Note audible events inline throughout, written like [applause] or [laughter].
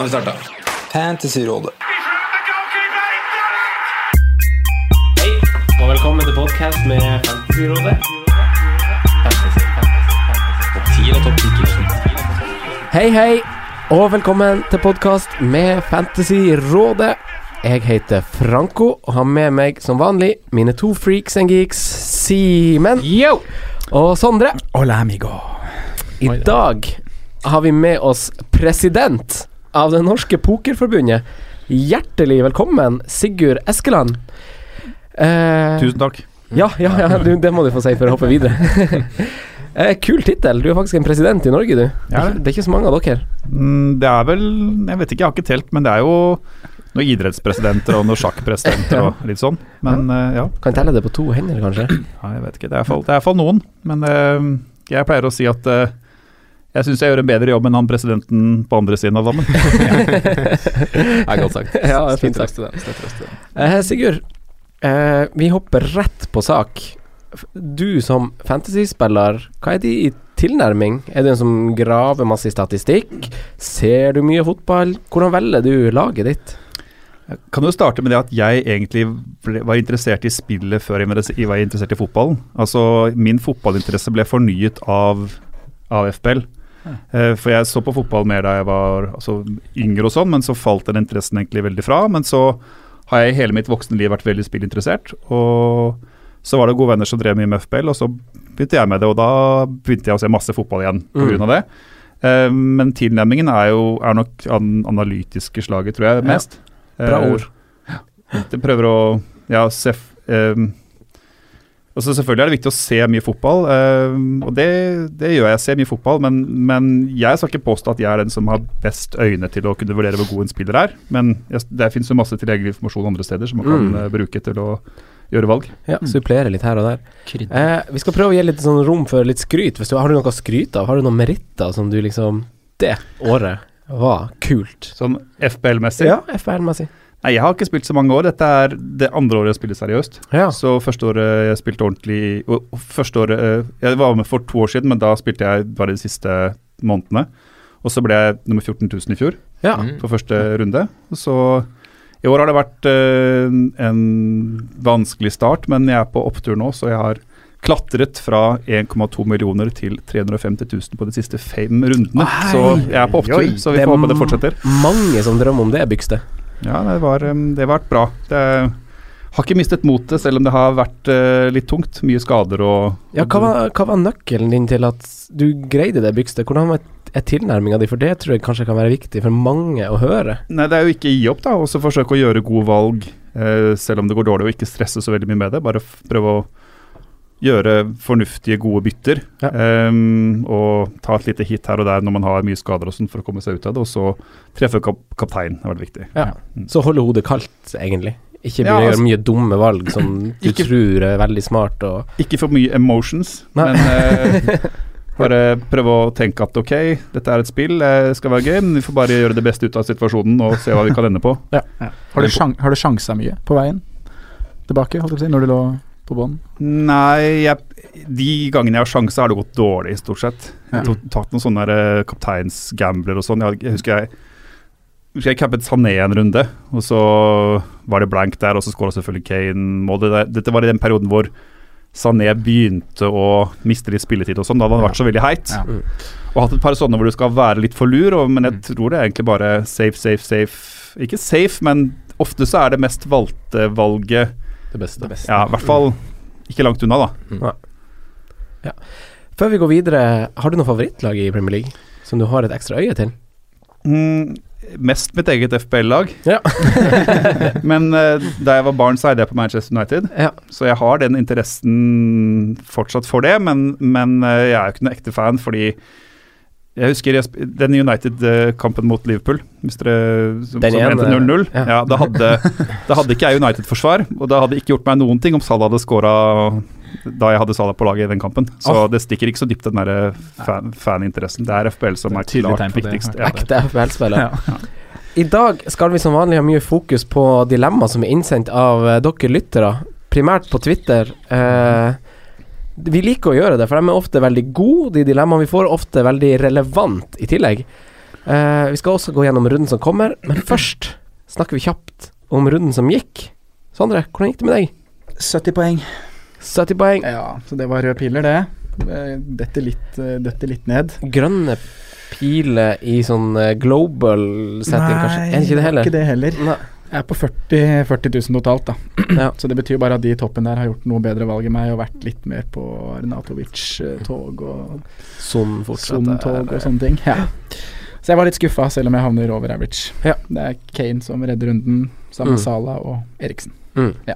Har vi starta. Fantasyrådet. Hei, og velkommen til podcast med Fantasyrådet. Fantasy, fantasy, fantasy. Hei, hei, og velkommen til podkast med Fantasyrådet. Jeg heter Franco og har med meg som vanlig mine to freaks and geeks, Simen og Sondre. Hola, amigo. I dag har vi med oss president av det norske pokerforbundet. Hjertelig velkommen, Sigurd Eskeland. Eh, Tusen takk. Ja, ja, ja du, det må du få si før jeg hopper videre. [laughs] eh, kul tittel. Du er faktisk en president i Norge, du. Ja. Det er ikke så mange av dere. Mm, Det er vel Jeg vet ikke, jeg har ikke telt, men det er jo noen idrettspresidenter og noen sjakkpresidenter [laughs] og litt sånn. Men eh, ja. Kan telle det på to hender, kanskje. ja, jeg vet ikke. Det er iallfall- noen. Men eh, jeg pleier å si at eh, jeg syns jeg gjør en bedre jobb enn han presidenten på andre siden av dammen. [laughs] Det er godt sagt. Ja, det er fint sagt. Eh, Sigurd, eh, vi hopper rett på sak. Du som fantasyspiller, hva er din tilnærming? Er du en som graver masse i statistikk? Ser du mye fotball? Hvordan velger du laget ditt? Jeg kan jo starte med det at jeg egentlig ble, var interessert i spillet før jeg var- jeg var interessert i fotballen. Altså, Min fotballinteresse ble fornyet av, av FBL. Eh, for jeg så på fotball mer da jeg var altså, yngre og sånn, men så falt den interessen egentlig veldig fra. Men så har jeg i hele mitt voksne liv vært veldig spillinteressert. Og så var det gode venner som drev mye med FBL, og så begynte jeg med det. Og da begynte jeg å se masse fotball igjen pga. Mm. av det. Uh, men tilnærmingen er jo er nok an analytiske slaget, tror jeg, Ja. mest. Bra Eh, ord. jeg prøver å ja, se f- ehm, så Selvfølgelig er det viktig å se mye fotball, ehm, og det, det gjør jeg. Jeg ser mye fotball, men, men jeg skal ikke påstå at jeg er den som har best øyne til å kunne vurdere hvor god en spiller er. Men jeg, det finnes jo masse tilgjengelig informasjon andre steder som man kan Mm. eh, bruke til å gjøre valg. Ja, supplere litt her og der. Eh, vi skal prøve å gi litt sånn rom for litt skryt. Hvis du, har du noe å skryte av? Har du noen meritter som du liksom Det året var kult. Sånn FBL-messig. Ja, FBL-messig. Nei, jeg har ikke spilt så mange år. Dette er det andre året jeg spiller seriøst. Ja. Så første året jeg spilte ordentlig og første året, eh, Jeg var med for to år siden, men da spilte jeg bare de siste månedene. Og så ble jeg nummer 14 000 i fjor ja. Mm. på første runde. Så i år har det vært eh, en vanskelig start, men jeg er på opptur nå, så jeg har klatret fra 1,2 millioner til 350 000 på de siste fem rundene. Så jeg er på opptur, Oi, så vi får er håpe det fortsetter. Mange som drømmer om det, Bygste. Ja, det, var, det vært bra. Det har ikke mistet motet, selv om det har vært uh, litt tungt. Mye skader og Ja, hva var, hva var nøkkelen din til at du greide det, bygstet? Hvordan var er tilnærminga di? For det tror jeg kanskje kan være viktig for mange å høre. Nei, det er jo ikke gi opp, da. Og så forsøke å gjøre gode valg uh, selv om det går dårlig, og ikke stresse så veldig mye med det. Bare prøve å gjøre fornuftige, gode bytter. Ja. Um, og ta et lite hit her og der når man har mye skader og sånn, for å komme seg ut av det. Og så treffe kap kapteinen er veldig viktig. Ja. Så holde hodet kaldt, egentlig. Ikke Ja, altså- gjøre mye dumme valg som [clears throat] du Ikke- tror er veldig smart og Ikke for mye emotions, Nei. men uh, [laughs] bare prøve å tenke at ok, dette er et spill, det skal være gøy, men vi får bare gjøre det beste ut av situasjonen og se hva vi kan ende på. Ja. Har, du sjan har du sjansa mye på veien tilbake, holdt jeg på å si, når du lå på banen? Nei, jeg, de gangene jeg har sjanse, har det gått dårlig, stort sett. Jeg har tatt noen sånne eh, kapteinsgambler og sånn. Jeg, jeg husker jeg husker jeg cappet Sané en runde, og så var det blank der, og så skåra selvfølgelig Kane mål. Det Dette var i den perioden hvor Sané begynte å miste litt spilletid og sånn. Da hadde han vært så veldig heit. Ja. Og hatt et par sånne hvor du skal være litt for lur, og, men jeg tror det er egentlig bare safe, safe, safe. Ikke safe, men ofte så er det mest valgte valget Det beste. Ja, i hvert fall ikke langt unna, da. Før vi går videre, har du noe favorittlag i Premier League som du har et ekstra øye til? Mm, mest mitt eget FPL-lag. Ja. [laughs] Men uh, da jeg var barn, så eide jeg på Manchester United. Ja. Så jeg har den interessen fortsatt for det, men, men uh, jeg er jo ikke noen ekte fan, fordi jeg husker jeg, den United-kampen mot Liverpool, hvis dere som, Den som ene, endte 0-0. ja. Ja. da, hadde, [laughs] da hadde ikke jeg United-forsvar, og da hadde ikke gjort meg noen ting om Salah hadde skåra da jeg hadde Salah på laget i den kampen. Så oh. det stikker ikke så dypt, den der fan, faninteressen. Det er FBL som er er klart det, viktigst. ja. Ekte FBL-spiller. Ja. I dag skal vi som vanlig ha mye fokus på dilemma som er innsendt av eh, dere lyttere, primært på Twitter. Eh, vi liker å gjøre det, for de er ofte veldig gode, de dilemmaene vi får, ofte veldig relevant i tillegg. Uh, vi skal også gå gjennom runden som kommer, men [clears throat] først snakker vi kjapt om runden som gikk. Sondre, hvordan gikk det med deg? 70 poeng. 70 poeng. Ja, så det var røde piler, det. Eh, Dette litt, eh, dette litt ned. Grønne piler i sånn global setting, kanskje? Er det ikke det heller? Ikke det heller. Nei. Jeg er på 40, 40 000 totalt, da. [clears throat] Ja. Så det betyr bare at de i toppen der har gjort noe bedre valg enn meg og vært litt mer på Arnatovic-tog og Sånn. Son-tog og sånne ting. Ja. Så jeg var litt skuffa, selv om jeg havner over average. Ja. Det er Kane som redder runden, sammen med Mm. Sala og Eriksen. Mm. Ja.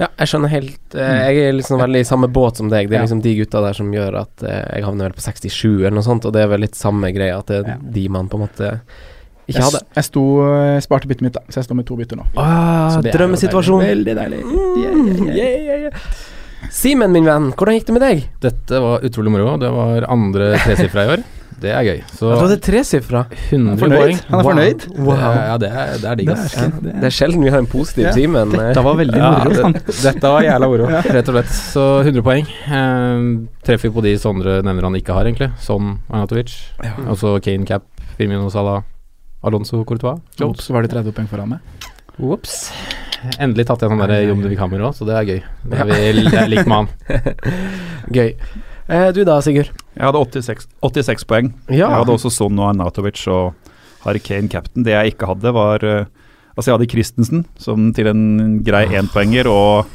Ja, jeg skjønner helt eh, Jeg er liksom veldig i samme båt som deg. Det er Ja. liksom de gutta der som gjør at eh, jeg havner vel på 67 eller noe sånt, og det er vel litt samme greia, at det er de man på en måte ikke Jeg, jeg sto jeg sparte byttet mitt, da, så jeg står med to bytter nå. Ah, Så det er jo drømmesituasjon. Veldig deilig. Mm, yeah, yeah, yeah. Simen, min venn, hvordan gikk det med deg? Dette var utrolig moro. Det var andre tresifra i år. Det er gøy. Så Du hadde tresifra. 100 fornøyd. Han er fornøyd. Wow. Det er- Ja, det er, det er digg, ass. Ja, det er sjelden vi har en positiv Ja, Simen. eh. Dette var veldig Ja, moro. det, dette var jævla moro, rett og slett. Så 100 poeng. Um, treffer på de Sondre nevner han ikke har, egentlig. Som Arnatovic. Ja. Altså Kane Cap, Firmino Salah, Alonso Courtois. Ops, var det 30 poeng foran meg. Ops. Endelig tatt igjen han der Jon Duvik Hammer òg, så det er gøy. Det er vi det er likt med han. [laughs] Gøy. Eh, du da, Sigurd? Jeg hadde 86, 86 poeng. Ja. Jeg hadde også Son og Arnatovic og Harry Kane captain. Det jeg ikke hadde, var eh, Altså, jeg hadde Christensen som til en grei énpoenger, og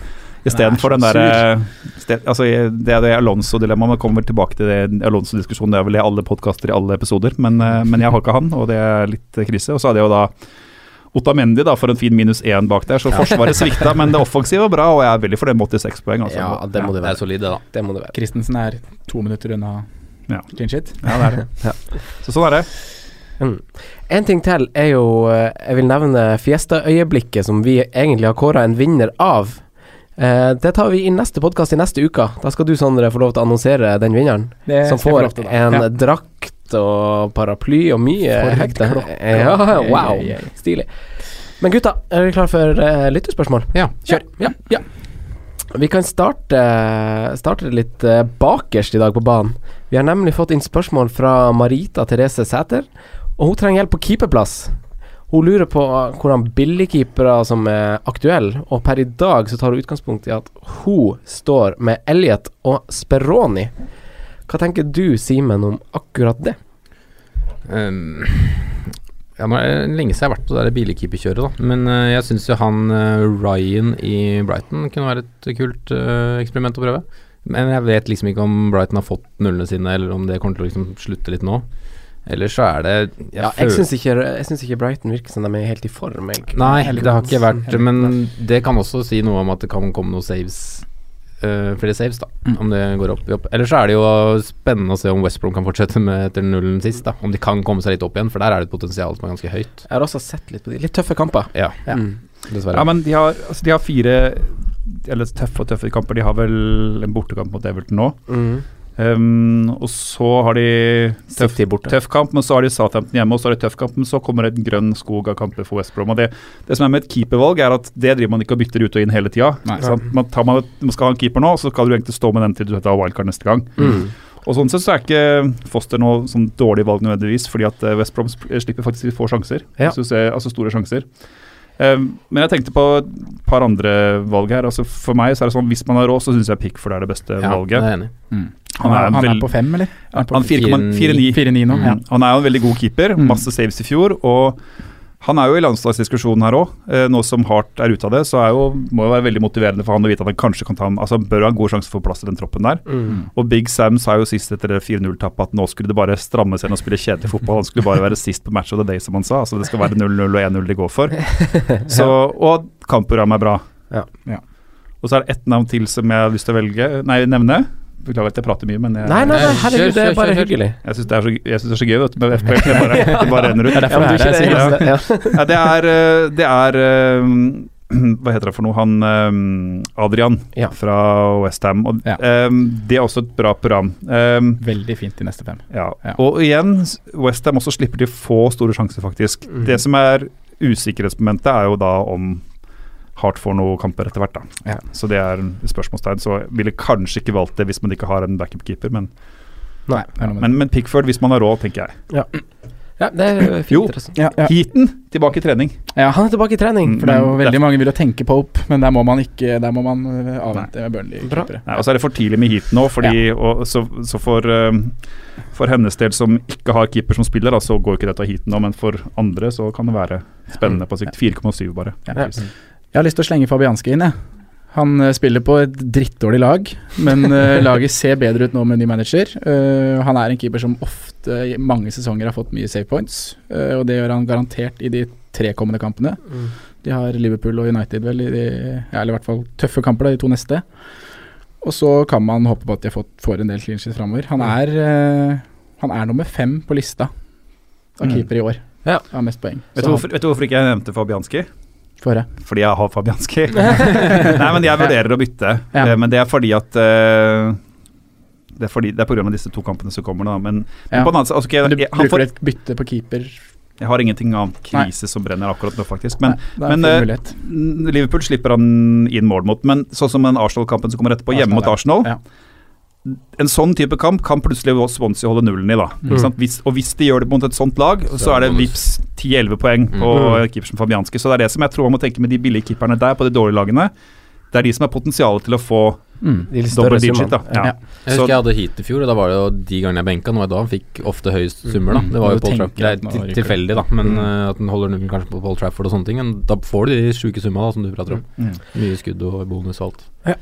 istedenfor den derre sted- Altså, det er det Alonso-dilemmaet. Man kommer tilbake til det Alonso-diskusjonen. Det er vel i alle podkaster i alle episoder, men, eh, men jeg har ikke han, og det er litt eh, krise. Og så er det jo da Otamendi da, for en fin minus én bak der, så Forsvaret svikta, men det offensive var bra, og jeg er veldig fornøyd med 86 poeng. Altså. Ja, det må det Det være. solide, da. Det må det være. Christensen er to minutter unna Ja. clean shit. Ja, det er det. Så sånn er det. Mm. En ting til er jo eh, Jeg vil nevne Fiesta-øyeblikket som vi egentlig har kåra en vinner av. Eh, det tar vi i neste podkast i neste uke. Da skal du, Sondre, få lov til å annonsere den vinneren. Det Som får til, en Ja. drakt og paraply og mye hekte. [laughs] Ja, wow. Stilig. Men gutta, er dere klar for uh, lyttespørsmål? Ja, Kjør. Ja. ja. Vi kan starte, starte litt eh, bakerst i dag på banen. Vi har nemlig fått inn spørsmål fra Marita Therese Sæter, og hun trenger hjelp på keeperplass. Hun lurer på hvordan billigkeepere som er aktuelle, og per i dag så tar hun utgangspunkt i at hun står med Elliot og Speroni. Hva tenker du, Simen, om akkurat det? Um, ja, nå er det lenge siden jeg har vært på det billigkeeperkjøret, da. Men uh, jeg syns jo han uh, Ryan i Brighton kunne være et kult uh, eksperiment å prøve. Men jeg vet liksom ikke om Brighton har fått nullene sine, eller om det kommer til å liksom slutte litt nå. Eller så er det jeg Ja, jeg syns ikke, ikke Brighton virker som de er helt i form. Jeg. Nei, det har ikke vært Men det kan også si noe om at det kan komme noen saves. Uh, flere saves, da. Mm. Om det går opp, opp. Eller så er det jo spennende å se om West Brom kan fortsette med etter nullen sist. da Om de kan komme seg litt opp igjen, for der er det et potensial som er ganske høyt. Jeg har også sett litt på de. Litt tøffe kamper. Ja, Ja. Mm. dessverre. Ja, men de har, altså, de har fire eller tøffe og tøffe kamper. De har vel en bortekamp mot Everton nå. Mm. Um, og så har de tøff, tøff kamp, men så har de Southampton hjemme, og så har de tøff kamp, men så kommer det en grønn skog av kamper for West Brom. Og det, det som er med et keepervalg, er at det driver man ikke og bytter ut og inn hele tida. Man, man, man skal ha en keeper nå, så skal du egentlig stå med den til du tar wildcard neste gang. Mm. Og sånn sett så er ikke Foster noe sånn dårlig valg nødvendigvis, fordi at eh, West Brom slipper faktisk få sjanser. Ja. Ser, altså store sjanser. Um, men jeg tenkte på et par andre valg her. Altså For meg så er det sånn hvis man har råd, så syns jeg Pickford er det beste ja, valget. det er enig. Mm. Han er han er på fem, eller? Han er Han er 4,49. 4-9 nå. Ja. Mm. Han er jo en veldig god keeper, Mm. masse saves i fjor. Og han er jo i landslagsdiskusjonen her òg. Eh, nå som Hart er ute av det, så er jo, må det være veldig motiverende for han å vite at han kanskje kan ta Altså bør ha en god sjanse for plass i den troppen der. Mm. Og Big Sam sa jo sist etter 4-0-tappet at nå skulle det bare stramme seg og spille kjedelig fotball. Han skulle bare være sist på match of the day, som han sa. Altså det skal være 0-0 og 1-0 de går for. [laughs] Så, og kampprogrammet er bra. Ja. Ja. Og så er det ett navn til som jeg har lyst til å velge Nei, nevne. Beklager at jeg prater mye, men jeg, Nei, nei, nei, herregud, det er bare hyggelig. jeg syns det, det er så gøy vet du, med FPL. Det bare, [laughs] det bare renner ut. Det Ja, det er det Ja. Ja, det er, eh, det er eh, Hva heter det for noe? Han eh, Adrian Ja. fra Westham. Og Ja. det er også et bra program. Veldig fint i neste fem. ja. Ja. Og igjen, Westham også slipper til få store sjanser, faktisk. Mhm. Det som er usikkerhetsmomentet, er jo da om Hart får noen kamper etter hvert. da. Ja. Så det er et spørsmålstegn. Så ville kanskje ikke valgt det hvis man ikke har en backup-keeper, men, Nei, men, men Pickford hvis man har råd, tenker jeg. Ja, det er fint. Jo. Ja, ja. Heaton tilbake i trening. ja. Han er tilbake i trening. Mm. For det er jo Men veldig mange vil jo tenke Pope, men der må man ikke Der må man øh, avvente med Burnley-keepere. Nei, og så er det for tidlig med Heaton nå, fordi, og, så, så for, um, for hennes del som ikke har keeper som spiller, da, så går ikke dette heaten Heaton nå, men for andre så kan det være spennende på sikt. 4,7 bare. Ja. Jeg har lyst til å slenge Fabianski inn, jeg. Han øh, spiller på et drittdårlig lag, men øh, [laughs] laget ser bedre ut nå med ny manager. Øh, han er en keeper som ofte i mange sesonger har fått mye save points, og det gjør han garantert i de tre kommende kampene. Mm. De har Liverpool og United vel i de, ja, eller i hvert fall tøffe kamper, da, de to neste. Og så kan man håpe på at de har fått, får en del clean sheets framover. Han, er, han er nummer fem på lista av Mm. keeper i år. Ja. Har mest poeng. Vet du, hvorfor, vet du hvorfor ikke jeg nevnte Fabianski? Fordi jeg har Fabianski. [laughs] Nei, men jeg vurderer å bytte, Ja. eh, men det er fordi at uh, det er, fordi, det er på grunn av disse to kampene som kommer, da. Men, men Ja. på den annen side altså, ok, Du jeg, bruker får, et bytte på keeper. jeg har ingenting annet krise som brenner akkurat nå, faktisk. Men Nei, det men, en mm, Liverpool slipper han inn mål mot. Men sånn som den Arsenal-kampen som kommer etterpå, hjemme mot Arsenal Ja. En sånn type kamp kan plutselig Swansea holde nullen i, da. Mm. Ikke sant? Hvis, og hvis de gjør det mot et sånt lag, så er det vips 10-11 poeng på Mm. keeper som Fabianski. Så det er det som jeg tror man må tenke med de billige keeperne der, på de dårlige lagene. Det er de som har potensial til å få Mm. Større digit. Da. Ja. Ja. Jeg husker jeg hadde heat i fjor, og da var det jo de gangene jeg benka. Nå er det da han fikk ofte høyest summer, da. Mm. Det var jo Paul Trafford. Det er tilfeldig, da, men Mm. eh, at han holder nullen kanskje på Paul Trafford og sånne ting. Men da får du de sjuke summa da, som du prater om. Mm. Mye skudd og bonus og alt.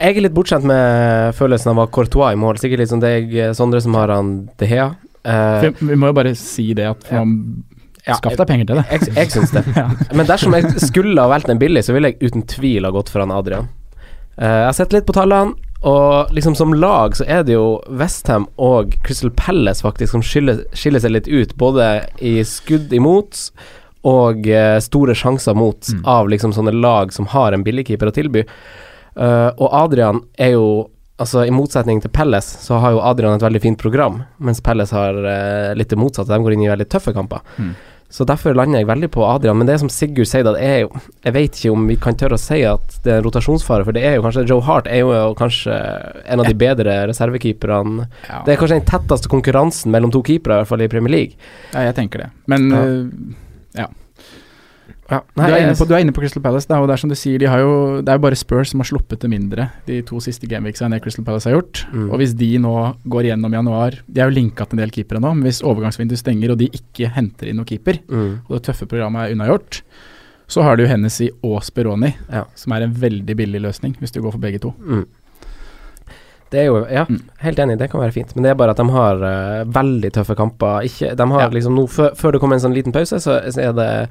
Jeg er litt bortskjemt med følelsen av å ha Courtois i mål. Sikkert litt som deg, Sondre, som har han De Hea. Uh, Vi må jo bare si det at man ja, Skaff deg penger til det. Jeg, jeg syns det. [laughs] Ja. Men dersom jeg skulle ha valgt en billig, så ville jeg uten tvil ha gått for han Adrian. Uh, jeg har sett litt på tallene, og liksom som lag så er det jo Westham og Crystal Palace faktisk som skiller, skiller seg litt ut, både i skudd imot og uh, store sjanser mot Mm. av liksom sånne lag som har en billigkeeper å tilby. Eh, og Adrian er jo Altså I motsetning til Pelles, så har jo Adrian et veldig fint program, mens Pelles har uh, litt det motsatte. De går inn i veldig tøffe kamper. Mm. Så derfor lander jeg veldig på Adrian. Men det som Sigurd sier, da, er jo Jeg vet ikke om vi kan tørre å si at det er en rotasjonsfare, for det er jo kanskje Joe Hart er jo kanskje en av de bedre reservekeeperne. Ja. Det er kanskje den tetteste konkurransen mellom to keepere, i hvert fall i Premier League. ja, jeg tenker det. Men Ja. Uh, Ja. Du, er inne på, du er inne på Crystal Palace, da, og det er som du sier, de har jo, det er jo bare Spurs som har sluppet det mindre de to siste gameweeksene Crystal Palace har gjort. Mm. Og hvis de nå går gjennom januar De er jo linka til en del keepere nå, men hvis overgangsvinduet stenger og de ikke henter inn noen keeper, mm. og det tøffe programmet er unnagjort, så har du Hennessy og Speroni, Ja. som er en veldig billig løsning hvis du går for begge to. Mm. Det er jo Ja, Mm. helt enig, det kan være fint. Men det er bare at de har uh, veldig tøffe kamper. Ikke, de har Ja. liksom nå før, før det kommer en sånn liten pause, så, så er det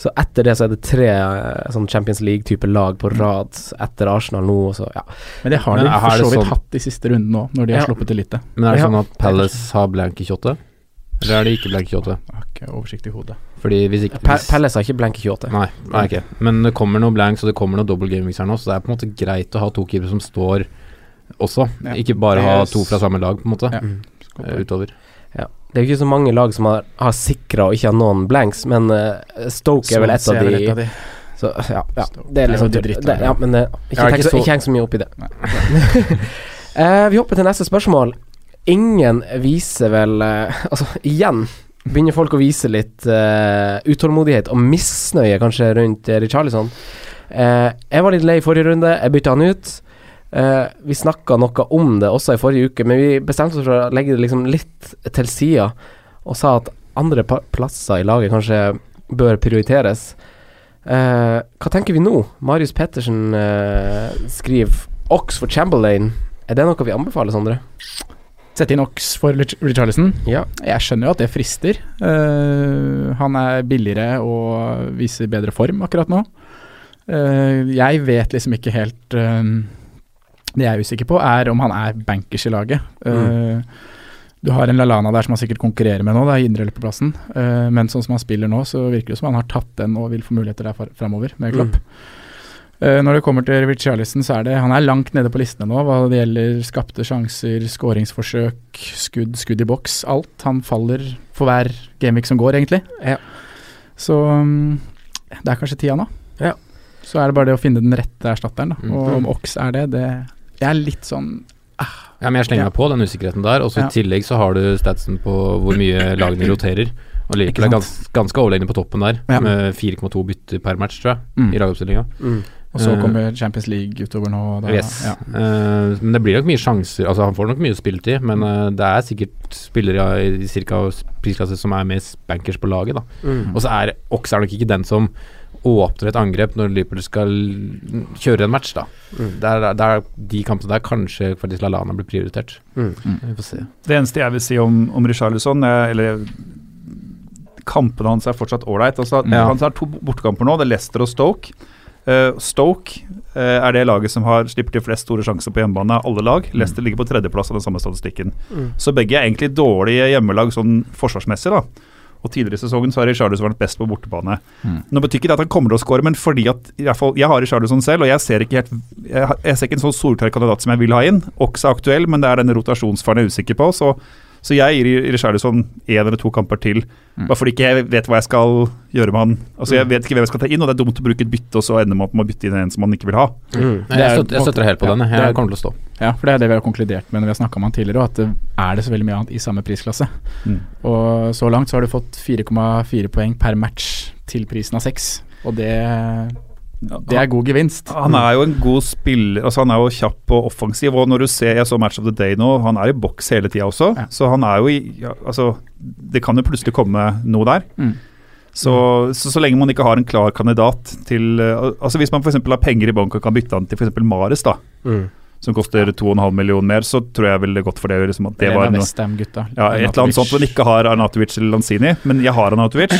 Så etter det så er det tre eh, sånn Champions League-type lag på rad etter Arsenal nå, så ja. Men det har de for så vidt sånn- hatt de siste rundene òg, når de har Ja. sluppet til lite. Men er det Ja. sånn at Palace har blanke 28? Eller er det ikke blanke 28? Jeg har ikke oversikt i hodet. Fordi hvis ikke Pa hvis, Palace har ikke blanke 28. Nei, nei ikke. Men det kommer noe blanks, og det kommer noe double gamings her nå, så det er på en måte greit å ha to keepere som står også. Ja. Ikke bare ha to fra samme lag, på en måte. Ja. Mm. eh, Utover. Det er jo ikke så mange lag som har, har sikra og ikke har noen blanks, men uh, Stoke er vel et av de de. Så ja, ja. Det er Det er liksom det, ja, men uh, ikke, tenk så, ikke heng så mye opp i det. [laughs] Eh, vi hopper til neste spørsmål. Ingen viser vel [laughs] Altså, igjen begynner folk å vise litt utålmodighet og misnøye kanskje rundt uh, Richarlison. Jeg var litt lei i forrige runde, jeg bytta han ut. Eh, vi snakka noe om det også i forrige uke, men vi bestemte oss for å legge det liksom litt til sida og sa at andre plasser i laget kanskje bør prioriteres. Uh, hva tenker vi nå? Marius Pettersen uh, skriver Ox for Chamberlain. Er det noe vi anbefaler, Sondre? Sette inn Ox for Richarlison. Ja. Jeg skjønner jo at det frister. Han er billigere og viser bedre form akkurat nå. Jeg vet liksom ikke helt Det jeg er usikker på, er om han er bankers i laget. Eh, Du har en Lalana der som han sikkert konkurrerer med nå, da, i indreløperplassen. Uh, men sånn som han spiller nå, så virker det som han har tatt den og vil få muligheter der framover med Klopp. Eh, når det kommer til Richarlison, så er det Han er langt nede på listene nå hva det gjelder skapte sjanser, skåringsforsøk, skudd, skudd i boks. Alt. Han faller for hver gameweek som går, egentlig. Ja. Så um, det er kanskje tida nå. Ja. Så er det bare det å finne den rette erstatteren, da. Mm. Og om Ox er det, det Jeg er litt sånn Ja, men jeg slenger meg på den usikkerheten der. Og så Ja. I tillegg så har du statsen på hvor mye [clears throat] lagene roterer. Og Liverpool er gans, ganske overlegne på toppen der, Ja. med 4,2 bytter per match, tror jeg, Mm. i lagoppstillinga. Mm. Og så Eh, kommer Champions League utover nå. Da, Yes. ja. uh, men det blir nok mye sjanser. Altså Han får nok mye spilletid, men uh, det er sikkert spillere i ca. prisklasse som er mest bankers på laget. da Mm. Og så er Ox er nok ikke den som åpner et angrep når Liverpool skal kjøre en match, da. Mm. Det er, det er de kampene der kanskje faktisk Lallana blir prioritert. Mm. Vi får se. Det eneste jeg vil si om, om Richarlison, eh, eller kampene hans er fortsatt ålreit. Altså, Ja. Han har to bortekamper nå, det er Leicester og Stoke. Uh, Stoke uh, er det laget som har slipper til flest store sjanser på hjemmebane av alle lag. Leicester ligger på tredjeplass av den samme statistikken. Mm. Så begge er egentlig dårlige hjemmelag sånn forsvarsmessig. da og Tidligere i sesongen så har Richarlison vært best på bortebane. Mm. Nå betyr ikke det at han kommer til å skåre, men fordi at fall, jeg har Richarlison selv, og jeg ser ikke helt jeg, jeg ser ikke en sånn solklar kandidat som jeg vil ha inn. også er aktuell, men det er denne rotasjonsfaren jeg er usikker på. Så, så jeg gir Richarlison én eller to kamper til. Mm. Bare fordi ikke jeg vet hva jeg skal gjøre med han. Altså Jeg vet ikke hvem jeg skal ta inn, og det er dumt å bruke et bytte, og så ender man opp med å bytte inn en som man ikke vil ha. Mm. Det er jeg, støtter, jeg støtter helt på ja, den. Jeg er- kommer til å stå. Ja, for det er det vi har konkludert med når vi har snakka om han tidligere, at det er det så veldig mye annet i samme prisklasse. Mm. Og så langt så har du fått 4,4 poeng per match til prisen av 6, og det, det er god gevinst. Han er jo en god spiller, altså han er jo kjapp og offensiv. Og når du ser, Jeg så Match of the Day nå, han er i boks hele tida også. Ja. Så han er jo i ja, Altså, det kan jo plutselig komme noe der. Mm. Så, så så lenge man ikke har en klar kandidat til uh, Altså Hvis man f.eks. har penger i bank og kan bytte han til f.eks. Mares, da, Mm. som koster 2,5 millioner mer, så tror jeg vel det er godt for det. Liksom, at det det var noe, ja, et eller annet sånt, men ikke har Arnatovic eller Lanzini. Men jeg har Arnatovic.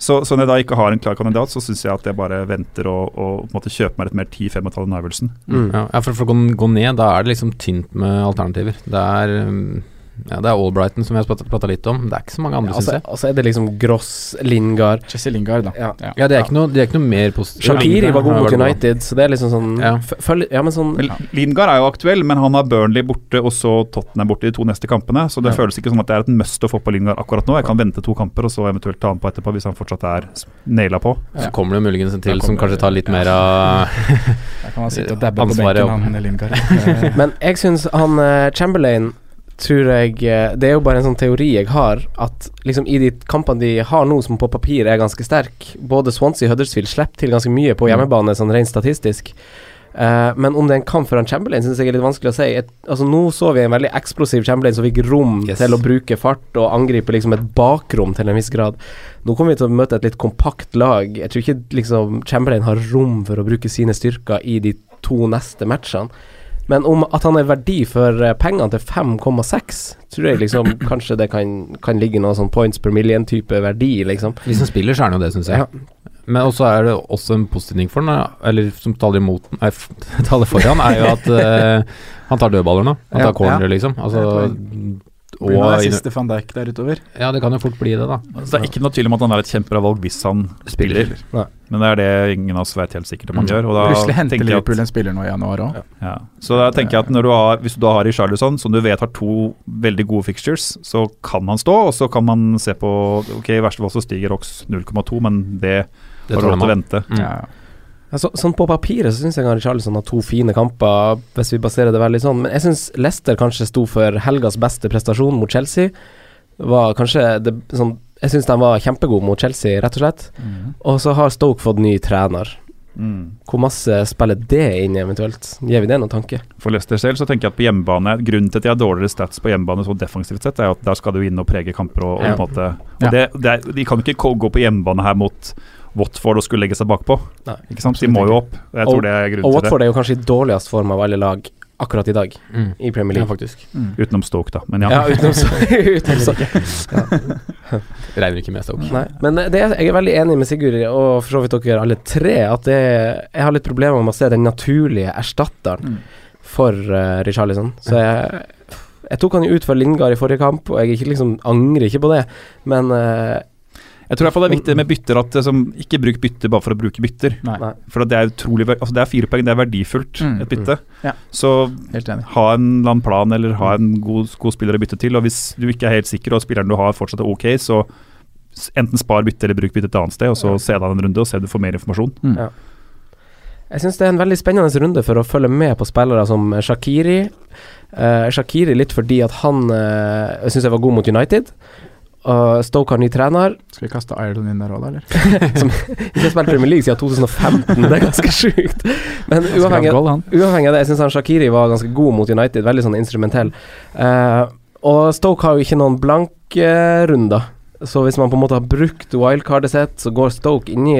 Så, så når jeg da ikke har en klar kandidat, så syns jeg at jeg bare venter og, og på en måte kjøper meg litt mer 10-5-tallet Iversen. Mm. Ja, ja, for, for å gå, gå ned, da er det liksom tynt med alternativer. Det er um, ja, det er Albrighton som vi har prata litt om. Det er ikke så mange andre, Ja, altså, syns jeg. altså er det liksom Gross, Lingard Jesse Lingard, da. Ja. Ja, det er ikke noe, det er ikke noe mer positivt. Shakiri var god mot. United, så det er liksom sånn Ja. f- følg, Ja, men sånn Men Lingard er jo aktuell, men han har Burnley borte og så Tottenham borte de to neste kampene. Så det Ja. føles ikke som at det er et must å få på Lingard akkurat nå. Jeg kan vente to kamper og så eventuelt ta han på etterpå hvis han fortsatt er naila på. Så kommer det muligens en til som kanskje tar litt ja. mer av Ansvaret benken, han Lingard. [laughs] Men jeg syns han eh, Chamberlain tror jeg eh, Det er jo bare en sånn teori jeg har, at liksom i de kampene de har nå, som på papir er ganske sterke Både Swansea og Huddersfield slipper til ganske mye på hjemmebane, sånn rent statistisk. Uh, men om det er en kamp for han Chamberlain, syns jeg er litt vanskelig å si. Et, altså Nå så vi en veldig eksplosiv Chamberlain som fikk rom Yes. til å bruke fart og angripe liksom et bakrom til en viss grad. Nå kommer vi til å møte et litt kompakt lag. Jeg tror ikke liksom Chamberlain har rom for å bruke sine styrker i de to neste matchene. Men om at han er verdi for eh, pengene til 5,6, tror jeg liksom [clears throat] kanskje det kan, kan ligge noe sånn points per million-type verdi, liksom. Hvis som spiller, så er det jo det, syns jeg. Ja. Men også er det også en positiv ting for han, eller som taler imot Nei, [laughs] taler for han, er jo at uh, han tar dødballer nå. Han Ja, tar corner, ja. liksom. Altså, Blir det og, siste van Dijk der utover? ja, det kan jo fort bli det, da. Så det er ikke noe tvil om at han er et kjempebra valg hvis han spiller. spiller. Men det er det ingen av oss vet helt sikkert om han Mm. gjør. Og da Plutselig henter Liverpool en spiller nå i januar òg. Ja. Så da tenker jeg at når du har, hvis du da har Richarlison, som du vet har to veldig gode fixtures, så kan han stå, og så kan man se på Ok, i verste fall så stiger Ox 0,2, men det, Det har lov til å vente. Mm. Ja. Ja, så, sånn på papiret så syns jeg Charlison har to fine kamper, hvis vi baserer det veldig sånn. Men jeg syns Leicester kanskje sto for helgas beste prestasjon mot Chelsea. Var kanskje det, sånn Jeg syns de var kjempegode mot Chelsea, rett og slett. Mm. Og så har Stoke fått ny trener. Mm. Hvor masse spiller det inn, eventuelt? Gir vi det noen tanke? For Leicester selv så tenker jeg at på hjemmebane Grunnen til at de har dårligere stats på hjemmebane så defensivt sett, er at der skal du inn og prege kamper. Og, og Ja. på en måte Og Ja. det, det er, De kan ikke gå på hjemmebane her mot Watford å skulle legge seg bakpå. Nei. Ikke sant? De må jo opp. og Jeg Og- tror det er grunnen til det. Watford er jo kanskje i dårligst form av alle lag akkurat i dag, Mm. i Premier Ja, faktisk. Mm. Utenom Stoke, da. Men ja. Ja, utenom [laughs] [laughs] utenom Stoke. ja. Regner ikke med Stoke. Nei, men det, er- jeg er veldig enig med Sigurd og for så vidt dere alle tre at det, jeg har litt problemer med å se den naturlige erstatteren Mm. for uh, Richarlison. Så jeg, jeg tok han jo ut for Lingard i forrige kamp, og jeg ikke liksom angrer ikke på det, men eh, Jeg tror i hvert fall det er viktig med bytter at det som, ikke bruk bytter bare for å bruke bytter. Nei. For det er utrolig altså Det er fire poeng, det er verdifullt, Mm. et bytte. Ja. Så helt enig. ha en eller annen plan eller ha en god, god spiller å bytte til. Og hvis du ikke er helt sikker og spilleren du har fortsatt er ok, så enten spar bytte eller bruk bytte et annet sted, og så se deg en runde og se om du får mer informasjon. Mm. Ja. Jeg syns det er en veldig spennende runde for å følge med på spillere som Shakiri. Uh, Shakiri litt fordi at han uh, syns jeg var god mot United. Og Stoke har ny trener. [laughs] Skal vi kaste Ireland inn der òg, eller? [laughs] Ikke har spilt Premier League siden 2015, det er ganske [laughs] sjukt. Men uavhengig, uavhengig av det, jeg syns Shakiri var ganske god mot United. Veldig sånn instrumentell. Uh, og Stoke har jo ikke noen blanke runder. Så hvis man på en måte har brukt wildcardet sitt, så går Stoke inn i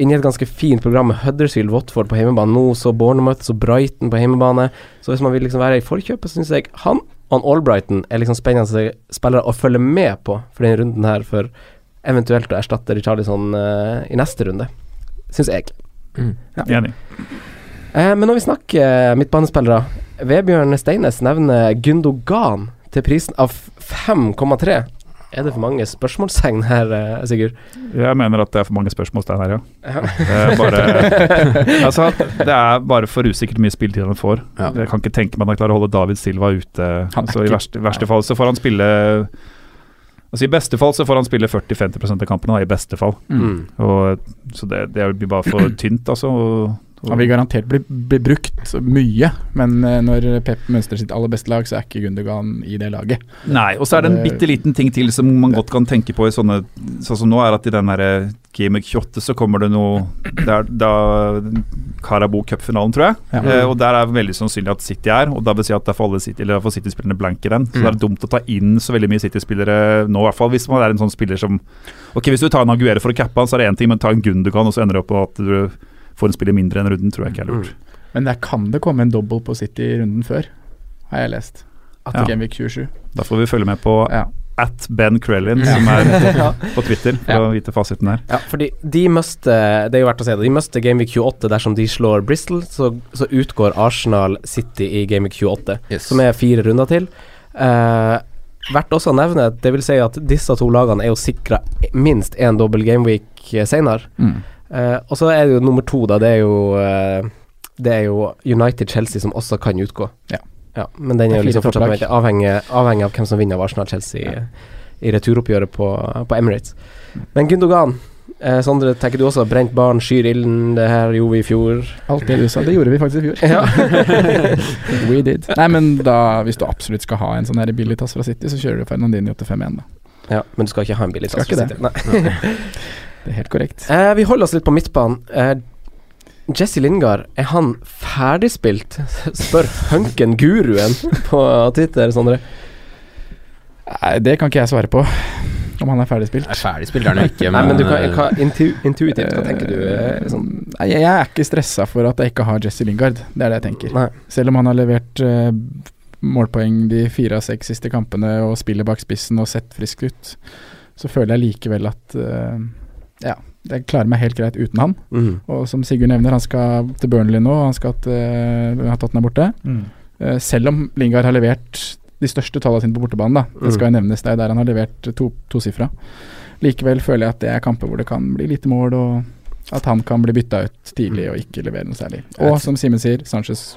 Inni et ganske fint program med Huddersfield, Watford på hjemmebane nå, så Bournemouth, så Brighton på hjemmebane. Så hvis man vil liksom være i forkjøpet, syns jeg han han Albrighton er liksom spennende spillere å følge med på for denne runden her, for eventuelt å erstatte Richarlison uh, i neste runde. Syns jeg. Mm. Enig. Eh, men når vi snakker midtbanespillere Vebjørn Steines nevner Gundogan til prisen av 5,3. Er det for mange spørsmålstegn her, eh, Sigurd? Jeg mener at det er for mange spørsmålstegn her, ja. Ja. Det er bare, [laughs] altså, det er bare for usikkert hvor mye spilletid han får. Ja. Jeg kan ikke tenke meg at han klarer å holde David Silva ute. Altså, I verste, verste fall så får han spille Altså I beste fall så får han spille 40-50% av kampene, da, i beste fall. Mm. Og, så det, det blir bare for [clears throat] tynt, altså. Og, Han vil garantert bli, bli brukt mye, men eh, når Pep mønstrer sitt aller beste lag, så er ikke Gundogan i det laget. Nei, og så er det en Det- bitte liten ting til som man godt kan tenke på i sånne Sånn som nå er at i den der Game of 28 så kommer det noe Det er da Carabao Cup-finalen, tror jeg. Ja. Eh, og der er det veldig sannsynlig at City er, og da vil si at da får alle City, eller City-spillerne blank i den. Så Mm. det er dumt å ta inn så veldig mye City-spillere nå, i hvert fall hvis man er en sånn spiller som Ok, hvis du tar en Aguero for å cappe han, så er det én ting, men ta en Gundogan, og så ender det opp på at du får en spiller mindre enn runden, tror jeg ikke er lurt. Men der kan det komme en double på City i runden før, har jeg lest. At Ja. Gameweek 27. Da får vi følge med på Ja. at Ben Krellin, som er [laughs] på Twitter, for Ja. å vite fasiten her. Ja, fordi de møste, Det er jo verdt å si det. De mister Gameweek 28 dersom de slår Bristol, så, så utgår Arsenal City i Gameweek 28, Yes. som er fire runder til. Uh, verdt også å nevne, det vil si at disse to lagene er jo sikra minst én dobbel gameweek senere. Mm. Eh, og så er det jo nummer to, da. Det er jo uh, Det er jo United-Chelsea som også kan utgå. Ja. men den er jo liksom fortsatt med, avhengig, avhengig av hvem som vinner av Arsenal-Chelsea Ja. i returoppgjøret på, på Emirates. Men Gundogan uh, Sondre, tenker du også brent barn skyr ilden? Det her gjorde vi i fjor. Alt det du sa, det gjorde vi faktisk i fjor. Ja. [laughs] We did. Nei, men da, hvis du absolutt skal ha en sånn her billig tass fra City, så kjører du Fernandini til 5-1, da. ja, men du skal ikke ha en billig tass fra City. Nei. [laughs] Det er helt korrekt. Eh, vi holder oss litt på midtbanen. Eh, Jesse Lingard, er han ferdigspilt? [laughs] Spør Hunken-guruen på Twitter, Sondre. Nei, det kan ikke jeg svare på, om han er ferdigspilt. Er ferdig spiller han ikke, men, Nei, men du kan, eh, hva, intu, intuitivt, hva tenker du? eh, Sånn? Nei, jeg er ikke stressa for at jeg ikke har Jesse Lingard. Det er det jeg tenker. Nei. Selv om han har levert uh, målpoeng de fire av seks siste kampene og spiller bak spissen og sett frisk ut, så føler jeg likevel at eh, ja, jeg klarer meg helt greit uten han. Mm. Og som Sigurd nevner, han skal til Burnley nå, han skal til uh, Tottenham borte. Eh, selv om Lingard har levert de største tallene sine på bortebanen, da. Det skal jo nevnes, det er der han har levert to, tosifra. Likevel føler jeg at det er kamper hvor det kan bli lite mål, og at han kan bli bytta ut tidlig og ikke levere noe særlig. Og som Simen sier, Sanchez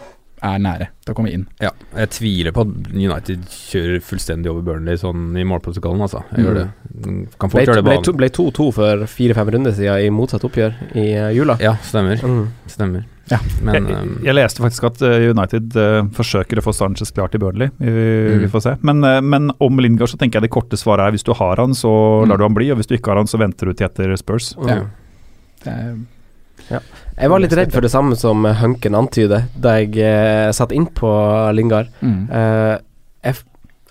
er nære til å komme inn. Ja, jeg tviler på at United kjører fullstendig over Burnley sånn i målprotokollen, altså. Jeg gjør det. Mm, Kan fort gjøre det banen. ble 2-2 for fire-fem runder siden i motsatt oppgjør i eh, jula. Ja, stemmer. Mm. Stemmer. Ja. Men jeg, um, jeg leste faktisk at eh, United uh, forsøker å få Sanchez klar til Burnley. Vi, Mm. vi får se. Men, uh, men om Lingard så tenker jeg det korte svaret er hvis du har han, så Mm. lar du han bli. Og hvis du ikke har han, så venter du til etter Spurs. Mm. Ja. Det er, Jeg var litt redd for det samme som Hunken antyder, da jeg eh, satt inn på Lingard. mm. Eh,